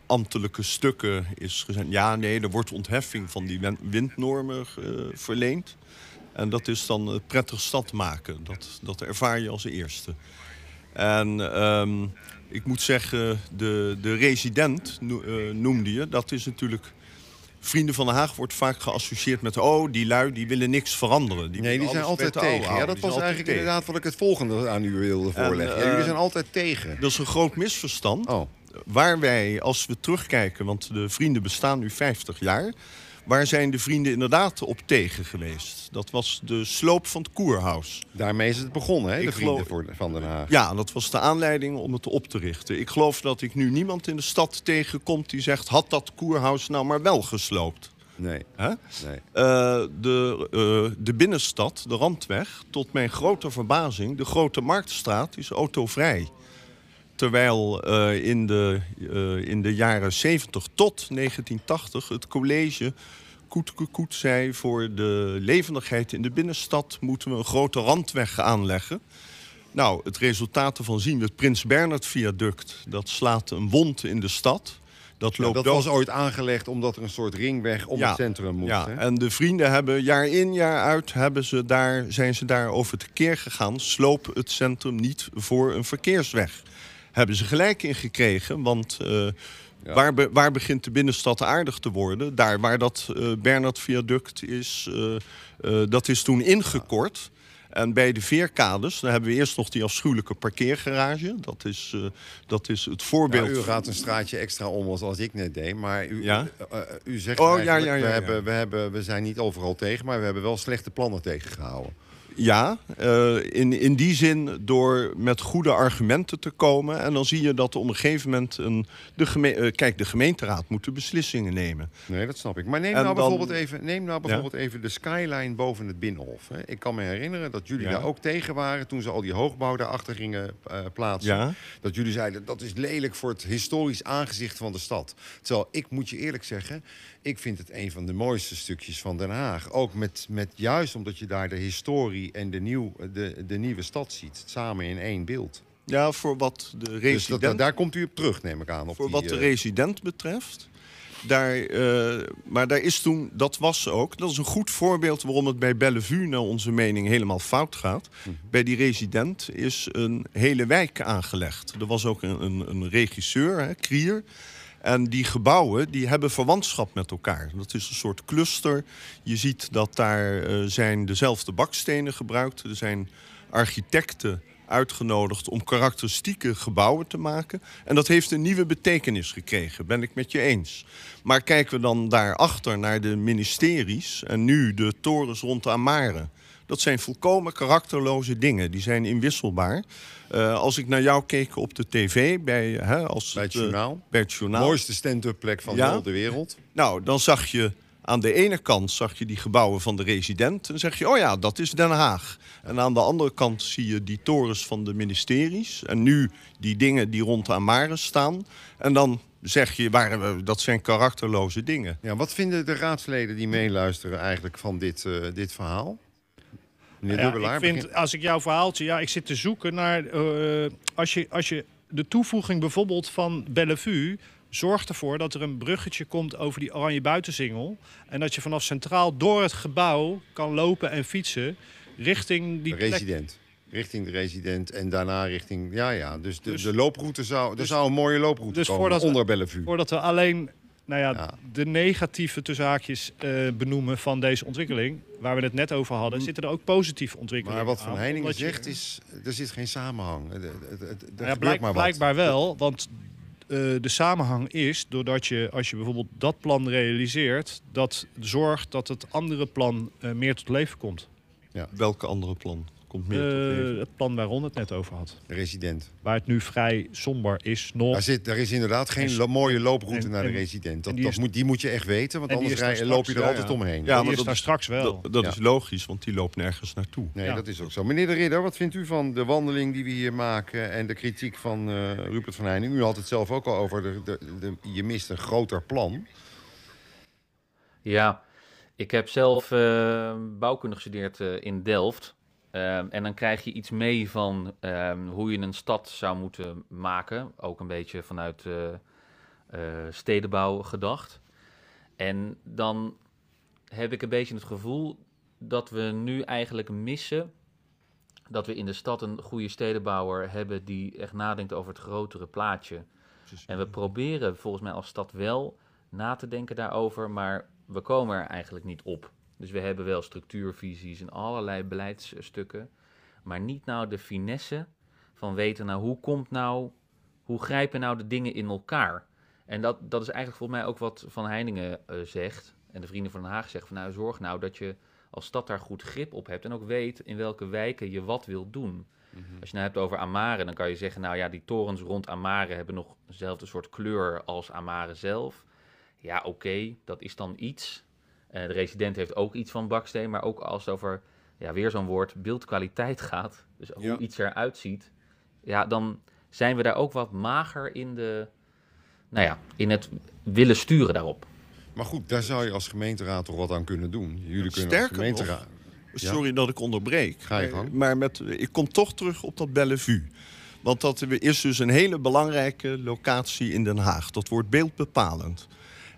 ambtelijke stukken is gezegd... ja, nee, er wordt ontheffing van die win- windnormen eh, verleend. En dat is dan prettig stad maken. Dat, dat ervaar je als eerste. En ehm, ik moet zeggen, de, de resident no- noemde je. Dat is natuurlijk... Vrienden van Den Haag wordt vaak geassocieerd met... oh, die lui die willen niks veranderen. Die Nee, die zijn altijd oude tegen. Ja, dat was eigenlijk tegen. inderdaad wat ik het volgende aan u wilde En, voorleggen. Ja, eh, jullie zijn altijd tegen. Dat is een groot misverstand. Oh, Waar wij, als we terugkijken, want de vrienden bestaan nu 50 jaar... waar zijn de vrienden inderdaad op tegen geweest? Dat was de sloop van het Koerhuis. daarmee is het begonnen, hè, Ik de vrienden geloof- van Den Haag. Ja, dat was de aanleiding om het op te richten. Ik geloof dat ik nu niemand in de stad tegenkom die zegt... had dat Koerhuis nou maar wel gesloopt? Nee, nee. Eh, de, eh, de binnenstad, de Randweg, tot mijn grote verbazing... de Grote Marktstraat is autovrij. Terwijl eh, in, de, eh, in de jaren 70 tot 1980 het college koet koet, koet zei... voor de levendigheid in de binnenstad moeten we een grote randweg aanleggen. Nou, het resultaat ervan zien we het Prins Bernhard viaduct. Dat slaat een wond in de stad. Dat Ja, loopt dat was ooit aangelegd omdat er een soort ringweg om Ja, het centrum moest. Ja, hè? en de vrienden hebben jaar in jaar uit hebben ze daar, zijn ze daar over tekeer gegaan. Sloop het centrum niet voor een verkeersweg. Hebben ze gelijk in gekregen, want eh, Ja. waar, be- waar begint de binnenstad aardig te worden? Daar waar dat Bernhard viaduct is, eh, dat is toen ingekort. En bij de veerkades, dan hebben we eerst nog die afschuwelijke parkeergarage. Dat is, dat is het Ja, voorbeeld. u gaat een straatje extra om als, als ik net deed. Maar u, Ja? u zegt Oh, ja, ja, ja, we, ja. Hebben, we, hebben, we zijn niet overal tegen, maar we hebben wel slechte plannen tegengehouden. Ja, eh, in, in die zin door met goede argumenten te komen. En dan zie je dat op een gegeven moment... Een, de geme- eh, kijk, de gemeenteraad moet de beslissingen nemen. Nee, dat snap ik. Maar neem En nou, dan- bijvoorbeeld, even, neem nou bijvoorbeeld even de skyline boven het Binnenhof. Hè. Ik kan me herinneren dat jullie Ja. daar ook tegen waren... toen ze al die hoogbouw daarachter gingen eh, plaatsen. Ja. Dat jullie zeiden, dat is lelijk voor het historisch aangezicht van de stad. Terwijl, ik moet je eerlijk zeggen... ik vind het een van de mooiste stukjes van Den Haag. Ook met, met juist omdat je daar de historie en de, nieuw, de, de nieuwe stad ziet. Samen in één beeld. Ja, voor wat de Dus resident, dat, daar komt u op terug, neem ik aan. Op voor die, wat de eh, resident betreft. Daar, eh, maar daar is toen, dat was ook, dat is een goed voorbeeld waarom het bij Bellevue naar onze mening helemaal fout gaat. Mhm. Bij die resident is een hele wijk aangelegd. Er was ook een, een, een regisseur, hè, Krier. En die gebouwen die hebben verwantschap met elkaar. Dat is een soort cluster. Je ziet dat daar eh, zijn dezelfde bakstenen gebruikt. Er zijn architecten uitgenodigd om karakteristieke gebouwen te maken. En dat heeft een nieuwe betekenis gekregen, ben ik met je eens. Maar kijken we dan daarachter naar de ministeries en nu de torens rond de Amare. Dat zijn volkomen karakterloze dingen. Die zijn inwisselbaar. Eh, als ik naar jou keek op de tv, bij, hè, als Bij het eh, journaal. bij het journaal. mooiste stand-up plek van Ja? heel de wereld. Nou, dan zag je aan de ene kant zag je die gebouwen van de resident. En dan zeg je, oh ja, dat is Den Haag. En aan de andere kant zie je die torens van de ministeries. En nu die dingen die rond de Amare staan. En dan zeg je, we, dat zijn karakterloze dingen. Ja, wat vinden de raadsleden die meeluisteren eigenlijk van dit, eh, dit verhaal? Meneer Ja, Dubbelaar, ik vind, begin- als ik jouw verhaaltje, ja, ik zit te zoeken naar. eh, als, je, als je de toevoeging bijvoorbeeld van Bellevue zorgt ervoor dat er een bruggetje komt over die Oranje Buitenzingel. En dat je vanaf centraal door het gebouw kan lopen en fietsen richting die plek. resident. Richting de resident en daarna richting... Ja, ja, dus de, Dus- de looproute zou... er dus- zou een mooie looproute dus komen voordat we- onder Bellevue. Voordat we alleen nou ja, Ja. de negatieve tussenhaakjes eh benoemen van deze ontwikkeling, waar we het net over hadden, zitten er ook positieve ontwikkelingen Maar wat Van Heiningen je- zegt is, er zit geen samenhang. Het- het- het- het- Er Ja, gebeurt blijk- maar wat. blijkbaar wel, want eh, de samenhang is doordat je, als je bijvoorbeeld dat plan realiseert, dat zorgt dat het andere plan eh, meer tot leven komt. Welke andere plan komt meer tot Eh, het plan waar Ron het net over had. De resident. Waar het nu vrij somber is nog. Daar, zit, daar is inderdaad geen En- lo- mooie looproute en- naar de en- resident. Dat, die dat is- moet, die moet je echt weten, want die anders is rij- loop je er altijd ja, omheen. Ja, die maar is dat daar is- straks wel. Dat, dat Ja. is logisch, want die loopt nergens naartoe. Nee, Ja. dat is ook zo. Meneer de Ridder, wat vindt u van de wandeling die we hier maken... en de kritiek van eh, Rupert van Heining? U had het zelf ook al over, de, de, de- je mist een groter plan. Ja, ik heb zelf eh, bouwkunde gestudeerd eh, in Delft. Ehm, en dan krijg je iets mee van ehm, hoe je een stad zou moeten maken. Ook een beetje vanuit eh, eh, stedenbouw gedacht. En dan heb ik een beetje het gevoel dat we nu eigenlijk missen dat we in de stad een goede stedenbouwer hebben die echt nadenkt over het grotere plaatje. En we proberen volgens mij als stad wel na te denken daarover, maar we komen er eigenlijk niet op. Dus we hebben wel structuurvisies en allerlei beleidsstukken, maar niet nou de finesse van weten nou hoe komt nou, hoe grijpen nou de dingen in elkaar. En dat, dat is eigenlijk volgens mij ook wat Van Heiningen eh, zegt en de Vrienden van Den Haag zeggen van nou zorg nou dat je als stad daar goed grip op hebt en ook weet in welke wijken je wat wilt doen. Als je nou hebt over Amare, dan kan je zeggen, nou ja, die torens rond Amare hebben nog dezelfde soort kleur als Amare zelf. Ja, oké, dat is dan iets. Eh, de resident heeft ook iets van baksteen, maar ook als het over, ja, weer zo'n woord, beeldkwaliteit gaat, dus hoe Ja. iets eruit ziet, ja, dan zijn we daar ook wat mager in de, nou ja, in het willen sturen daarop. Maar goed, daar zou je als gemeenteraad toch wat aan kunnen doen. Jullie kunnen als Sterker gemeenteraad... Sorry dat ik onderbreek. Ga je Maar- gang. Maar met, ik kom toch terug op dat Bellevue. Want dat is dus een hele belangrijke locatie in Den Haag. Dat wordt beeldbepalend.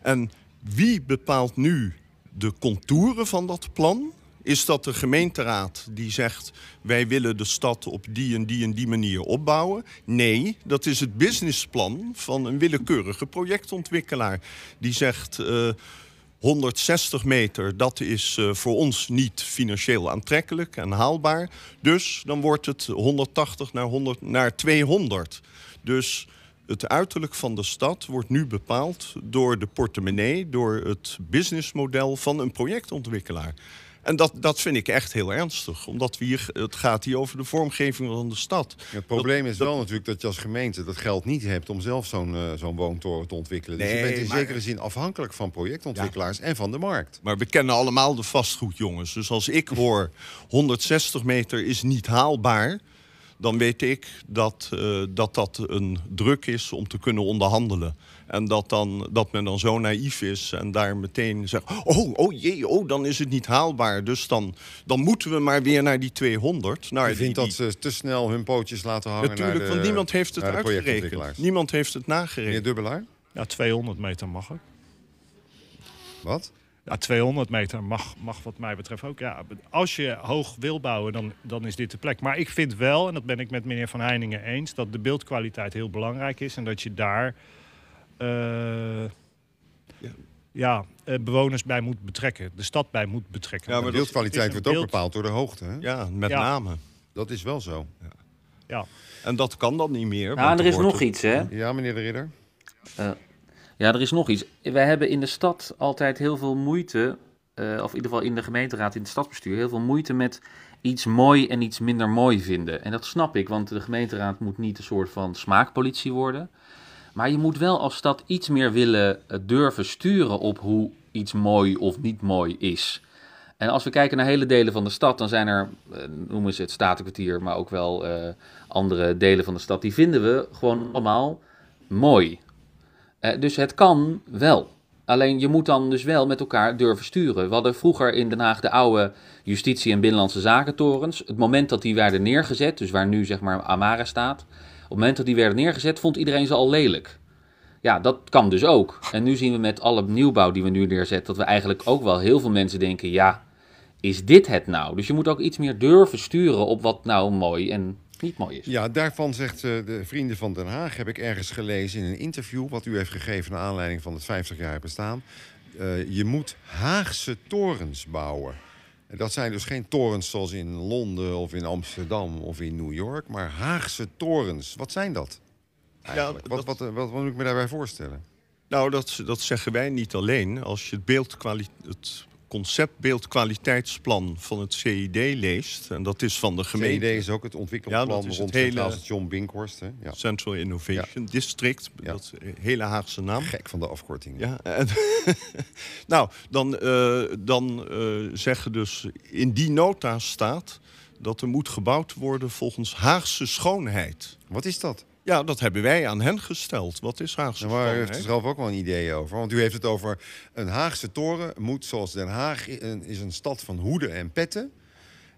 En wie bepaalt nu de contouren van dat plan? Is dat de gemeenteraad die zegt... wij willen de stad op die en die en die manier opbouwen? Nee, dat is het businessplan van een willekeurige projectontwikkelaar. Die zegt... eh, 160 meter, dat is eh, voor ons niet financieel aantrekkelijk en haalbaar. Dus dan wordt het 180 naar, 100, naar 200. Dus het uiterlijk van de stad wordt nu bepaald door de portemonnee, door het businessmodel van een projectontwikkelaar. En dat, dat vind ik echt heel ernstig, omdat we hier, het gaat hier over de vormgeving van de stad. Het probleem is wel natuurlijk dat je als gemeente dat geld niet hebt om zelf zo'n eh, zo'n woontoren te ontwikkelen. Dus je bent in maar- zekere zin afhankelijk van projectontwikkelaars en van de markt. Maar we kennen allemaal de vastgoedjongens. Dus als ik hoor 160 meter is niet haalbaar... dan weet ik dat, eh, dat dat een druk is om te kunnen onderhandelen. En dat, dan, dat men dan zo naïef is en daar meteen zegt... oh, oh jee, oh, dan is het niet haalbaar. Dus dan, dan moeten we maar weer naar die 200. Naar Je vindt die- dat ze te snel hun pootjes laten hangen Natuurlijk, naar de, want niemand heeft het uitgerekend. Niemand heeft het Meneer nagerekend. Dubbelaar? Ja, 200 meter mag ook. Wat? Ja, 200 meter mag, mag wat mij betreft ook. Ja, als je hoog wil bouwen, dan, dan is dit de plek. Maar ik vind wel, en dat ben ik met meneer Van Heiningen eens... dat de beeldkwaliteit heel belangrijk is en dat je daar... eh, ja, eh, bewoners bij moet betrekken. De stad bij moet betrekken. Ja, maar de beeldkwaliteit wordt ook bepaald door de hoogte. Hè? Ja, met Ja. name. Dat is wel zo. Ja. En dat kan dan niet meer. Ja, er is nog het- iets, hè? Ja, meneer de Ridder? Ja, er is nog iets. Wij hebben in de stad altijd heel veel moeite, eh, of in ieder geval in de gemeenteraad, in het stadsbestuur, heel veel moeite met iets mooi en iets minder mooi vinden. En dat snap ik, want de gemeenteraad moet niet een soort van smaakpolitie worden. Maar je moet wel als stad iets meer willen eh, durven sturen op hoe iets mooi of niet mooi is. En als we kijken naar hele delen van de stad, dan zijn er, eh, noemen ze het Statenkwartier, maar ook wel andere delen van de stad, die vinden we gewoon allemaal mooi. Eh, dus het kan wel. Alleen je moet dan dus wel met elkaar durven sturen. We hadden vroeger in Den Haag de oude justitie- en binnenlandse zakentorens. Het moment dat die werden neergezet, dus waar nu zeg maar Amara staat. Op het moment dat die werden neergezet, vond iedereen ze al lelijk. Ja, dat kan dus ook. En nu zien we met alle nieuwbouw die we nu neerzetten, dat we eigenlijk ook wel heel veel mensen denken, ja, is dit het nou? Dus je moet ook iets meer durven sturen op wat nou mooi en niet mooi is. Ja, daarvan zegt eh, de Vrienden van Den Haag, heb ik ergens gelezen in een interview... wat u heeft gegeven naar aanleiding van het 50-jarig bestaan. Eh, je moet Haagse torens bouwen. En dat zijn dus geen torens zoals in Londen of in Amsterdam of in New York... maar Haagse torens. Wat zijn dat? Eigenlijk? wat, wat, wat, wat moet ik me daarbij voorstellen? Nou, dat, dat zeggen wij niet alleen. Als je het, het concept beeldkwaliteitsplan van het CID leest... en dat is van de gemeente... CID is ook het ontwikkelplan Ja, is rond het hele- Centraal Station Binkhorst. Hè? Ja. Central Innovation District, dat is een hele Haagse naam. Gek van de afkorting. Ja, en, nou, dan, eh, dan eh, zeggen dus in die nota staat dat er moet gebouwd worden volgens Haagse schoonheid. Wat is dat? Ja, dat hebben wij aan hen gesteld. Wat is Haagse maar u heeft er schoonheid? zelf ook wel een idee over. Want u heeft het over een Haagse toren moet zoals Den Haag is een stad van hoeden en petten.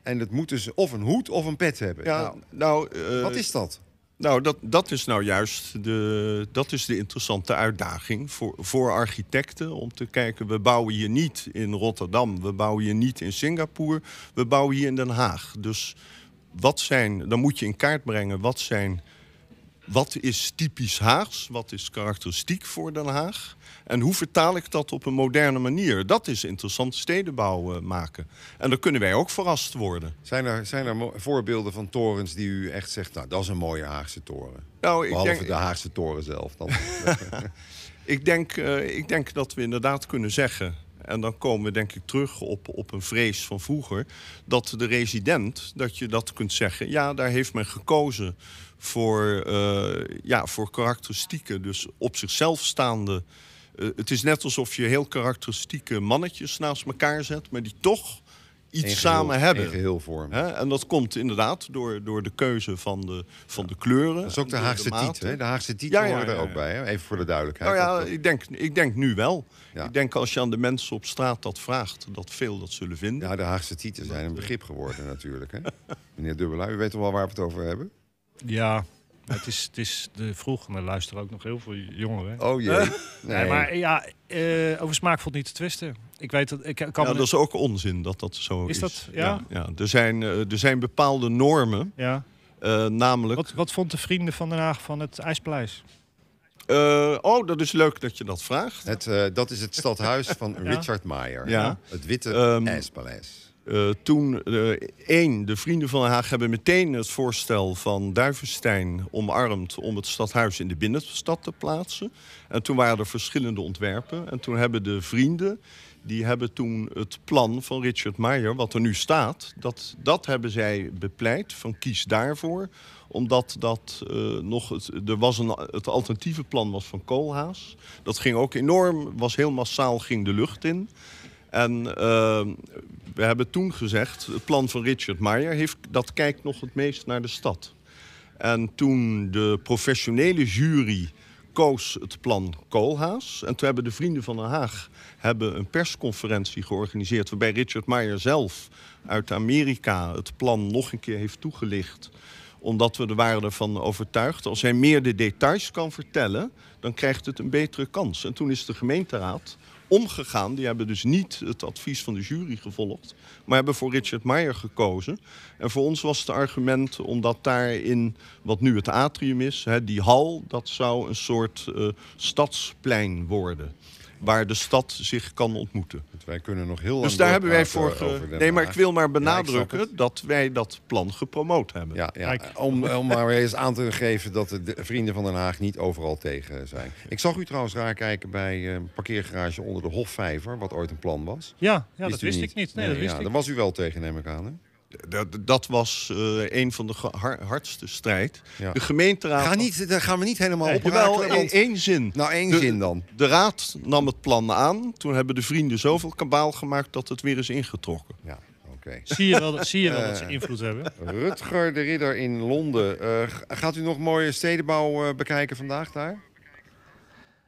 En het moet dus of een hoed of een pet hebben. Ja, Nou, nou, eh, wat is dat? Nou, dat, dat is nou juist de, dat is de interessante uitdaging voor, voor architecten. Om te kijken, we bouwen hier niet in Rotterdam, we bouwen hier niet in Singapore, we bouwen hier in Den Haag. Dus wat zijn, dan moet je in kaart brengen wat zijn. Wat is typisch Haags? Wat is karakteristiek voor Den Haag? En hoe vertaal ik dat op een moderne manier? Dat is interessant stedenbouw eh, maken. En dan kunnen wij ook verrast worden. Zijn er, zijn er voorbeelden van torens die u echt zegt... nou, dat is een mooie Haagse toren? Nou, ik Behalve denk, de Haagse toren zelf dan. Ik denk, eh, ik denk dat we inderdaad kunnen zeggen. En dan komen we denk ik terug op, op een vrees van vroeger. Dat de resident, dat je dat kunt zeggen. Ja, daar heeft men gekozen voor, eh, ja, voor karakteristieken. Dus op zichzelf staande. eh, het is net alsof je heel karakteristieke mannetjes naast elkaar zet. Maar die toch iets samen hebben. geheel vormen. Hè? En dat komt inderdaad door, door de keuze van de, van de kleuren. Dat is ook de Haagse tiet, hè? De Haagse tiet Ja, ja, er ook bij, hè? Even voor de duidelijkheid. Nou ja, Dat- ik denk, ik denk nu wel. Ik denk als je aan de mensen op straat dat vraagt, dat veel dat zullen vinden. ja, de Haagse tieten zijn een begrip geworden natuurlijk, hè? Meneer Dubbelaar, u weet toch wel waar we het over hebben? Ja, het is, het is de vroeg, maar er luisteren ook nog heel veel jongeren. Oh jee. Nee, Nee, maar ja, eh, over smaak valt niet te twisten. Ik weet dat ik kan Ja, me dat is ook onzin dat dat zo is. Is dat- ja? ja, Er, zijn, eh, er zijn bepaalde normen, ja. eh, namelijk... Wat, wat vond de vrienden van Den Haag van het IJspaleis? eh, oh, dat is leuk dat je dat vraagt. Het, eh, dat is het stadhuis van Ja. Richard Meijer. Ja. Het Witte Ehm, IJspaleis. Eh, toen, eh, één, de Vrienden van Den Haag hebben meteen het voorstel van Duivenstein omarmd om het stadhuis in de binnenstad te plaatsen. En toen waren er verschillende ontwerpen. En toen hebben de vrienden, die hebben toen het plan van Richard Meijer, wat er nu staat, dat, dat hebben zij bepleit van kies daarvoor. Omdat dat eh, nog, het, er was een, het alternatieve plan was van Koolhaas. Dat ging ook enorm, was heel massaal, ging de lucht in. En eh, we hebben toen gezegd, het plan van Richard Meijer heeft, dat kijkt nog het meest naar de stad. En toen de professionele jury koos het plan Koolhaas. En toen hebben de Vrienden van Den Haag hebben een persconferentie georganiseerd... waarbij Richard Meijer zelf uit Amerika het plan nog een keer heeft toegelicht omdat we er waren ervan overtuigd. Als hij meer de details kan vertellen, dan krijgt het een betere kans. En toen is de gemeenteraad omgegaan. Die hebben dus niet het advies van de jury gevolgd, maar hebben voor Richard Meijer gekozen. En voor ons was het argument omdat daarin, wat nu het atrium is, hè, die hal, dat zou een soort eh, stadsplein worden. Waar de stad zich kan ontmoeten. Want Wij kunnen nog heel lang Dus daar hebben wij voor. ge- Nee, maar ik wil maar benadrukken dat wij dat plan gepromoot hebben. Ja. Om, om maar eens aan te geven dat de de vrienden van Den Haag niet overal tegen zijn. Ik zag u trouwens raar kijken bij eh, een parkeergarage onder de Hofvijver, wat ooit een plan was. Ja, ja dat wist ik niet. Nee, dat wist ja, ik. Daar was u wel tegen, neem ik aan. Hè? Dat, dat was eh, een van de har- hardste strijd. Ja. De gemeenteraad. Ga niet, daar gaan we niet helemaal Nee, op Jawel, raken, in want- één zin. Nou, één De- zin dan. De raad nam het plan aan. Toen hebben de vrienden zoveel kabaal gemaakt dat het weer is ingetrokken. Ja, oké. Zie je wel, dat- zie je wel dat ze Eh. invloed hebben? Rutger de Ridder in Londen. Eh, gaat u nog mooie stedenbouw eh, bekijken vandaag daar?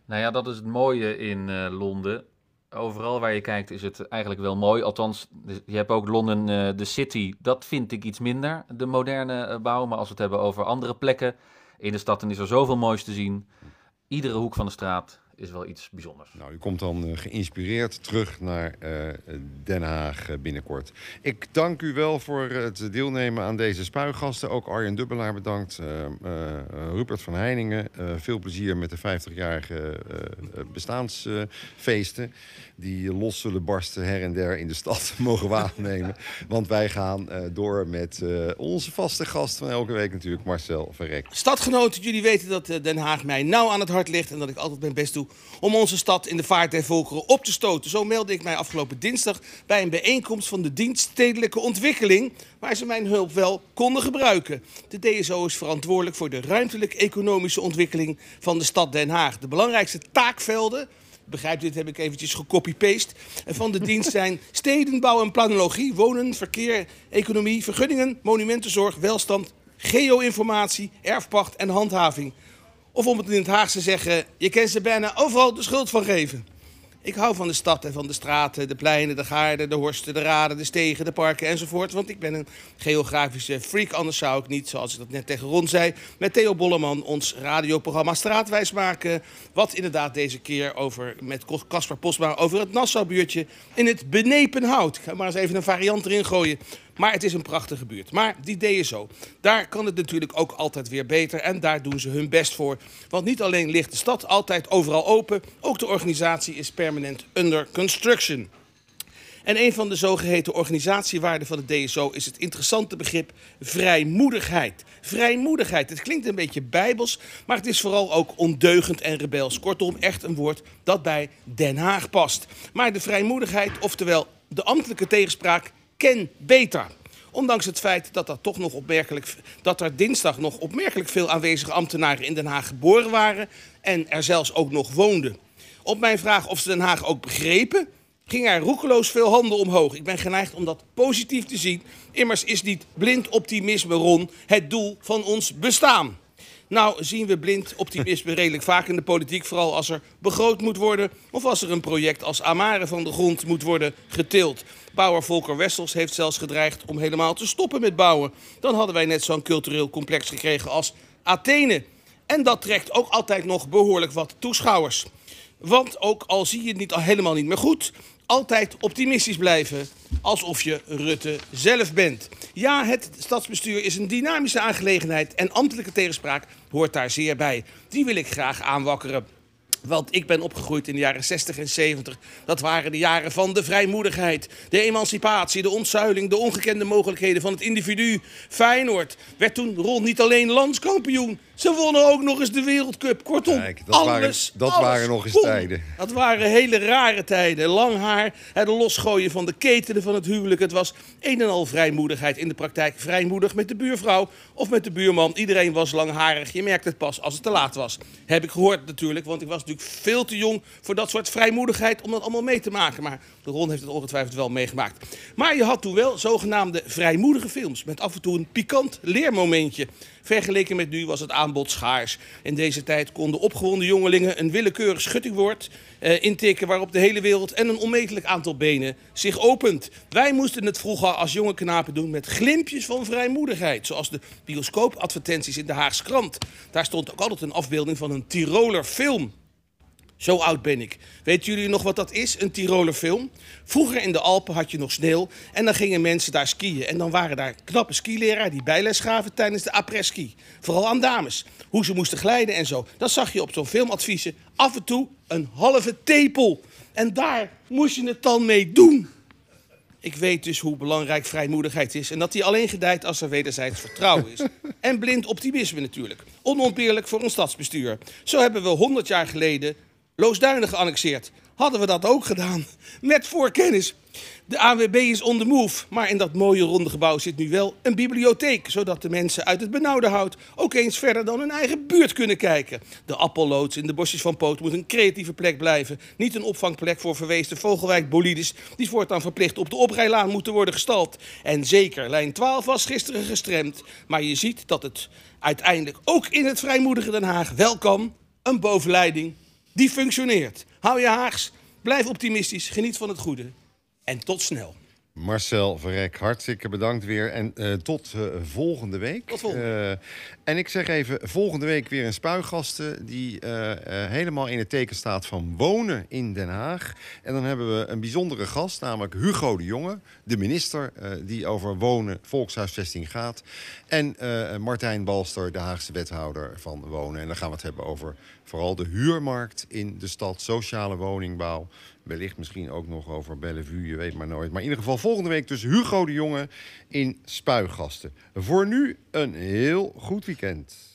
Nou ja, dat is het mooie in eh, Londen. Overal waar je kijkt is het eigenlijk wel mooi. Althans, je hebt ook Londen, eh, de City. Dat vind ik iets minder, de moderne eh, bouw. Maar als we het hebben over andere plekken in de stad, dan is er zoveel moois te zien. Iedere hoek van de straat is wel iets bijzonders. Nou, u komt dan eh, geïnspireerd terug naar eh, Den Haag eh, binnenkort. Ik dank u wel voor het deelnemen aan deze spuigasten. Ook Arjen Dubbelaar bedankt. eh, eh, Rupert van Heiningen. eh, veel plezier met de 50-jarige eh, bestaansfeesten. die los zullen barsten her en der in de stad mogen waarnemen. Want wij gaan eh, door met eh, onze vaste gast van elke week natuurlijk, Marcel Verrek. Stadgenoten, jullie weten dat Den Haag mij nauw aan het hart ligt en dat ik altijd mijn best doe om onze stad in de vaart der volkeren op te stoten. Zo meldde ik mij afgelopen dinsdag bij een bijeenkomst van de Dienst Stedelijke Ontwikkeling, waar ze mijn hulp wel konden gebruiken. De DSO is verantwoordelijk voor de ruimtelijk-economische ontwikkeling van de stad Den Haag. De belangrijkste taakvelden begrijp dit, heb ik eventjes gecopy-paste. En van de dienst zijn stedenbouw en planologie, wonen, verkeer, economie, vergunningen, monumentenzorg, welstand, geo-informatie, erfpacht en handhaving. Of om het in het Haagse te zeggen, je kent ze bijna overal de schuld van geven. Ik hou van de stad en van de straten, de pleinen, de gaarden, de horsten, de raden, de stegen, de parken enzovoort. Want ik ben een geografische freak, anders zou ik niet, zoals ik dat net tegen Ron zei, met Theo Bolleman ons radioprogramma Straatwijs maken. Wat inderdaad deze keer over, met Caspar Posma over het Nassaubuurtje in het Benepenhout. Ik ga maar eens even een variant erin gooien. Maar het is een prachtige buurt. Maar die DSO, daar kan het natuurlijk ook altijd weer beter. En daar doen ze hun best voor. Want niet alleen ligt de stad altijd overal open, ook de organisatie is permanent under construction. En een van de zogeheten organisatiewaarden van de DSO is het interessante begrip vrijmoedigheid. Vrijmoedigheid, het klinkt een beetje bijbels, maar het is vooral ook ondeugend en rebels. Kortom, echt een woord dat bij Den Haag past. Maar de vrijmoedigheid, oftewel de ambtelijke tegenspraak, ken beter. Ondanks het feit dat, dat, toch nog opmerkelijk, dat er dinsdag nog opmerkelijk veel aanwezige ambtenaren in Den Haag geboren waren en er zelfs ook nog woonden. Op mijn vraag of ze Den Haag ook begrepen, ging er roekeloos veel handen omhoog. Ik ben geneigd om dat positief te zien. Immers is niet blind optimisme, Ron, het doel van ons bestaan. Nou zien we blind optimisme redelijk vaak in de politiek, vooral als er begroot moet worden of als er een project als Amare van de grond moet worden getild. Bouwer Volker Wessels heeft zelfs gedreigd om helemaal te stoppen met bouwen. Dan hadden wij net zo'n cultureel complex gekregen als Athene. En dat trekt ook altijd nog behoorlijk wat toeschouwers. Want ook al zie je het niet, al helemaal niet meer goed, altijd optimistisch blijven. Alsof je Rutte zelf bent. Ja, het stadsbestuur is een dynamische aangelegenheid en ambtelijke tegenspraak hoort daar zeer bij. Die wil ik graag aanwakkeren. Want ik ben opgegroeid in de jaren 60 en 70. Dat waren de jaren van de vrijmoedigheid, de emancipatie, de ontzuiling, de ongekende mogelijkheden van het individu. Feyenoord werd toen rond niet alleen landskampioen, ze wonnen ook nog eens de Wereldcup. Kortom, Kijk, dat waren- alles, dat alles waren nog eens kon. tijden. Dat waren hele rare tijden. Lang haar, het losgooien van de ketenen van het huwelijk. Het was een en al vrijmoedigheid. In de praktijk vrijmoedig met de buurvrouw of met de buurman. Iedereen was langharig. Je merkte het pas als het te laat was. Heb ik gehoord natuurlijk, want ik was natuurlijk veel te jong voor dat soort vrijmoedigheid om dat allemaal mee te maken. Maar de Ron heeft het ongetwijfeld wel meegemaakt. Maar je had toen wel zogenaamde vrijmoedige films met af en toe een pikant leermomentje. Vergeleken met nu was het aanbod schaars. In deze tijd konden opgewonden jongelingen een willekeurig schuttingwoord eh, intikken waarop de hele wereld en een onmetelijk aantal benen zich opent. Wij moesten het vroeger als jonge knapen doen met glimpjes van vrijmoedigheid. Zoals de bioscoopadvertenties in de Haagse krant. Daar stond ook altijd een afbeelding van een Tiroler film. Zo oud ben ik. Weten jullie nog wat dat is, een Tiroler film? Vroeger in de Alpen had je nog sneeuw en dan gingen mensen daar skiën. En dan waren daar knappe skileraar die bijles gaven tijdens de après-ski. Vooral aan dames. Hoe ze moesten glijden en zo. Dat zag je op zo'n filmadviezen. Af en toe een halve tepel. En daar moest je het dan mee doen. Ik weet dus hoe belangrijk vrijmoedigheid is en dat die alleen gedijt als er wederzijds vertrouwen is. En blind optimisme natuurlijk. Onontbeerlijk voor een stadsbestuur. Zo hebben we 100 jaar geleden Loosduinen geannexeerd. Hadden we dat ook gedaan. Met voorkennis. De AWB is on the move, maar in dat mooie ronde gebouw zit nu wel een bibliotheek, zodat de mensen uit het benauwde hout ook eens verder dan hun eigen buurt kunnen kijken. De appelloods in de bosjes van Poot moet een creatieve plek blijven, niet een opvangplek voor verweesde Vogelwijk bolides die voortaan verplicht op de oprijlaan moeten worden gestald. En zeker, lijn 12 was gisteren gestremd, maar je ziet dat het uiteindelijk ook in het vrijmoedige Den Haag wel kan. Een bovenleiding die functioneert. Hou je Haags, blijf optimistisch, geniet van het goede en tot snel. Marcel Verrek, hartstikke bedankt weer. En eh, tot eh, volgende week. Tot volgende Eh, en ik zeg even, volgende week weer een spuigasten... die helemaal in het teken staat van wonen in Den Haag. En dan hebben we een bijzondere gast, namelijk Hugo de Jonge... de minister die over wonen, volkshuisvesting gaat. En Martijn Balster, de Haagse wethouder van wonen. En dan gaan we het hebben over vooral de huurmarkt in de stad... sociale woningbouw... Wellicht misschien ook nog over Bellevue, je weet maar nooit. Maar in ieder geval volgende week dus Hugo de Jonge in Spuigasten. Voor nu een heel goed weekend.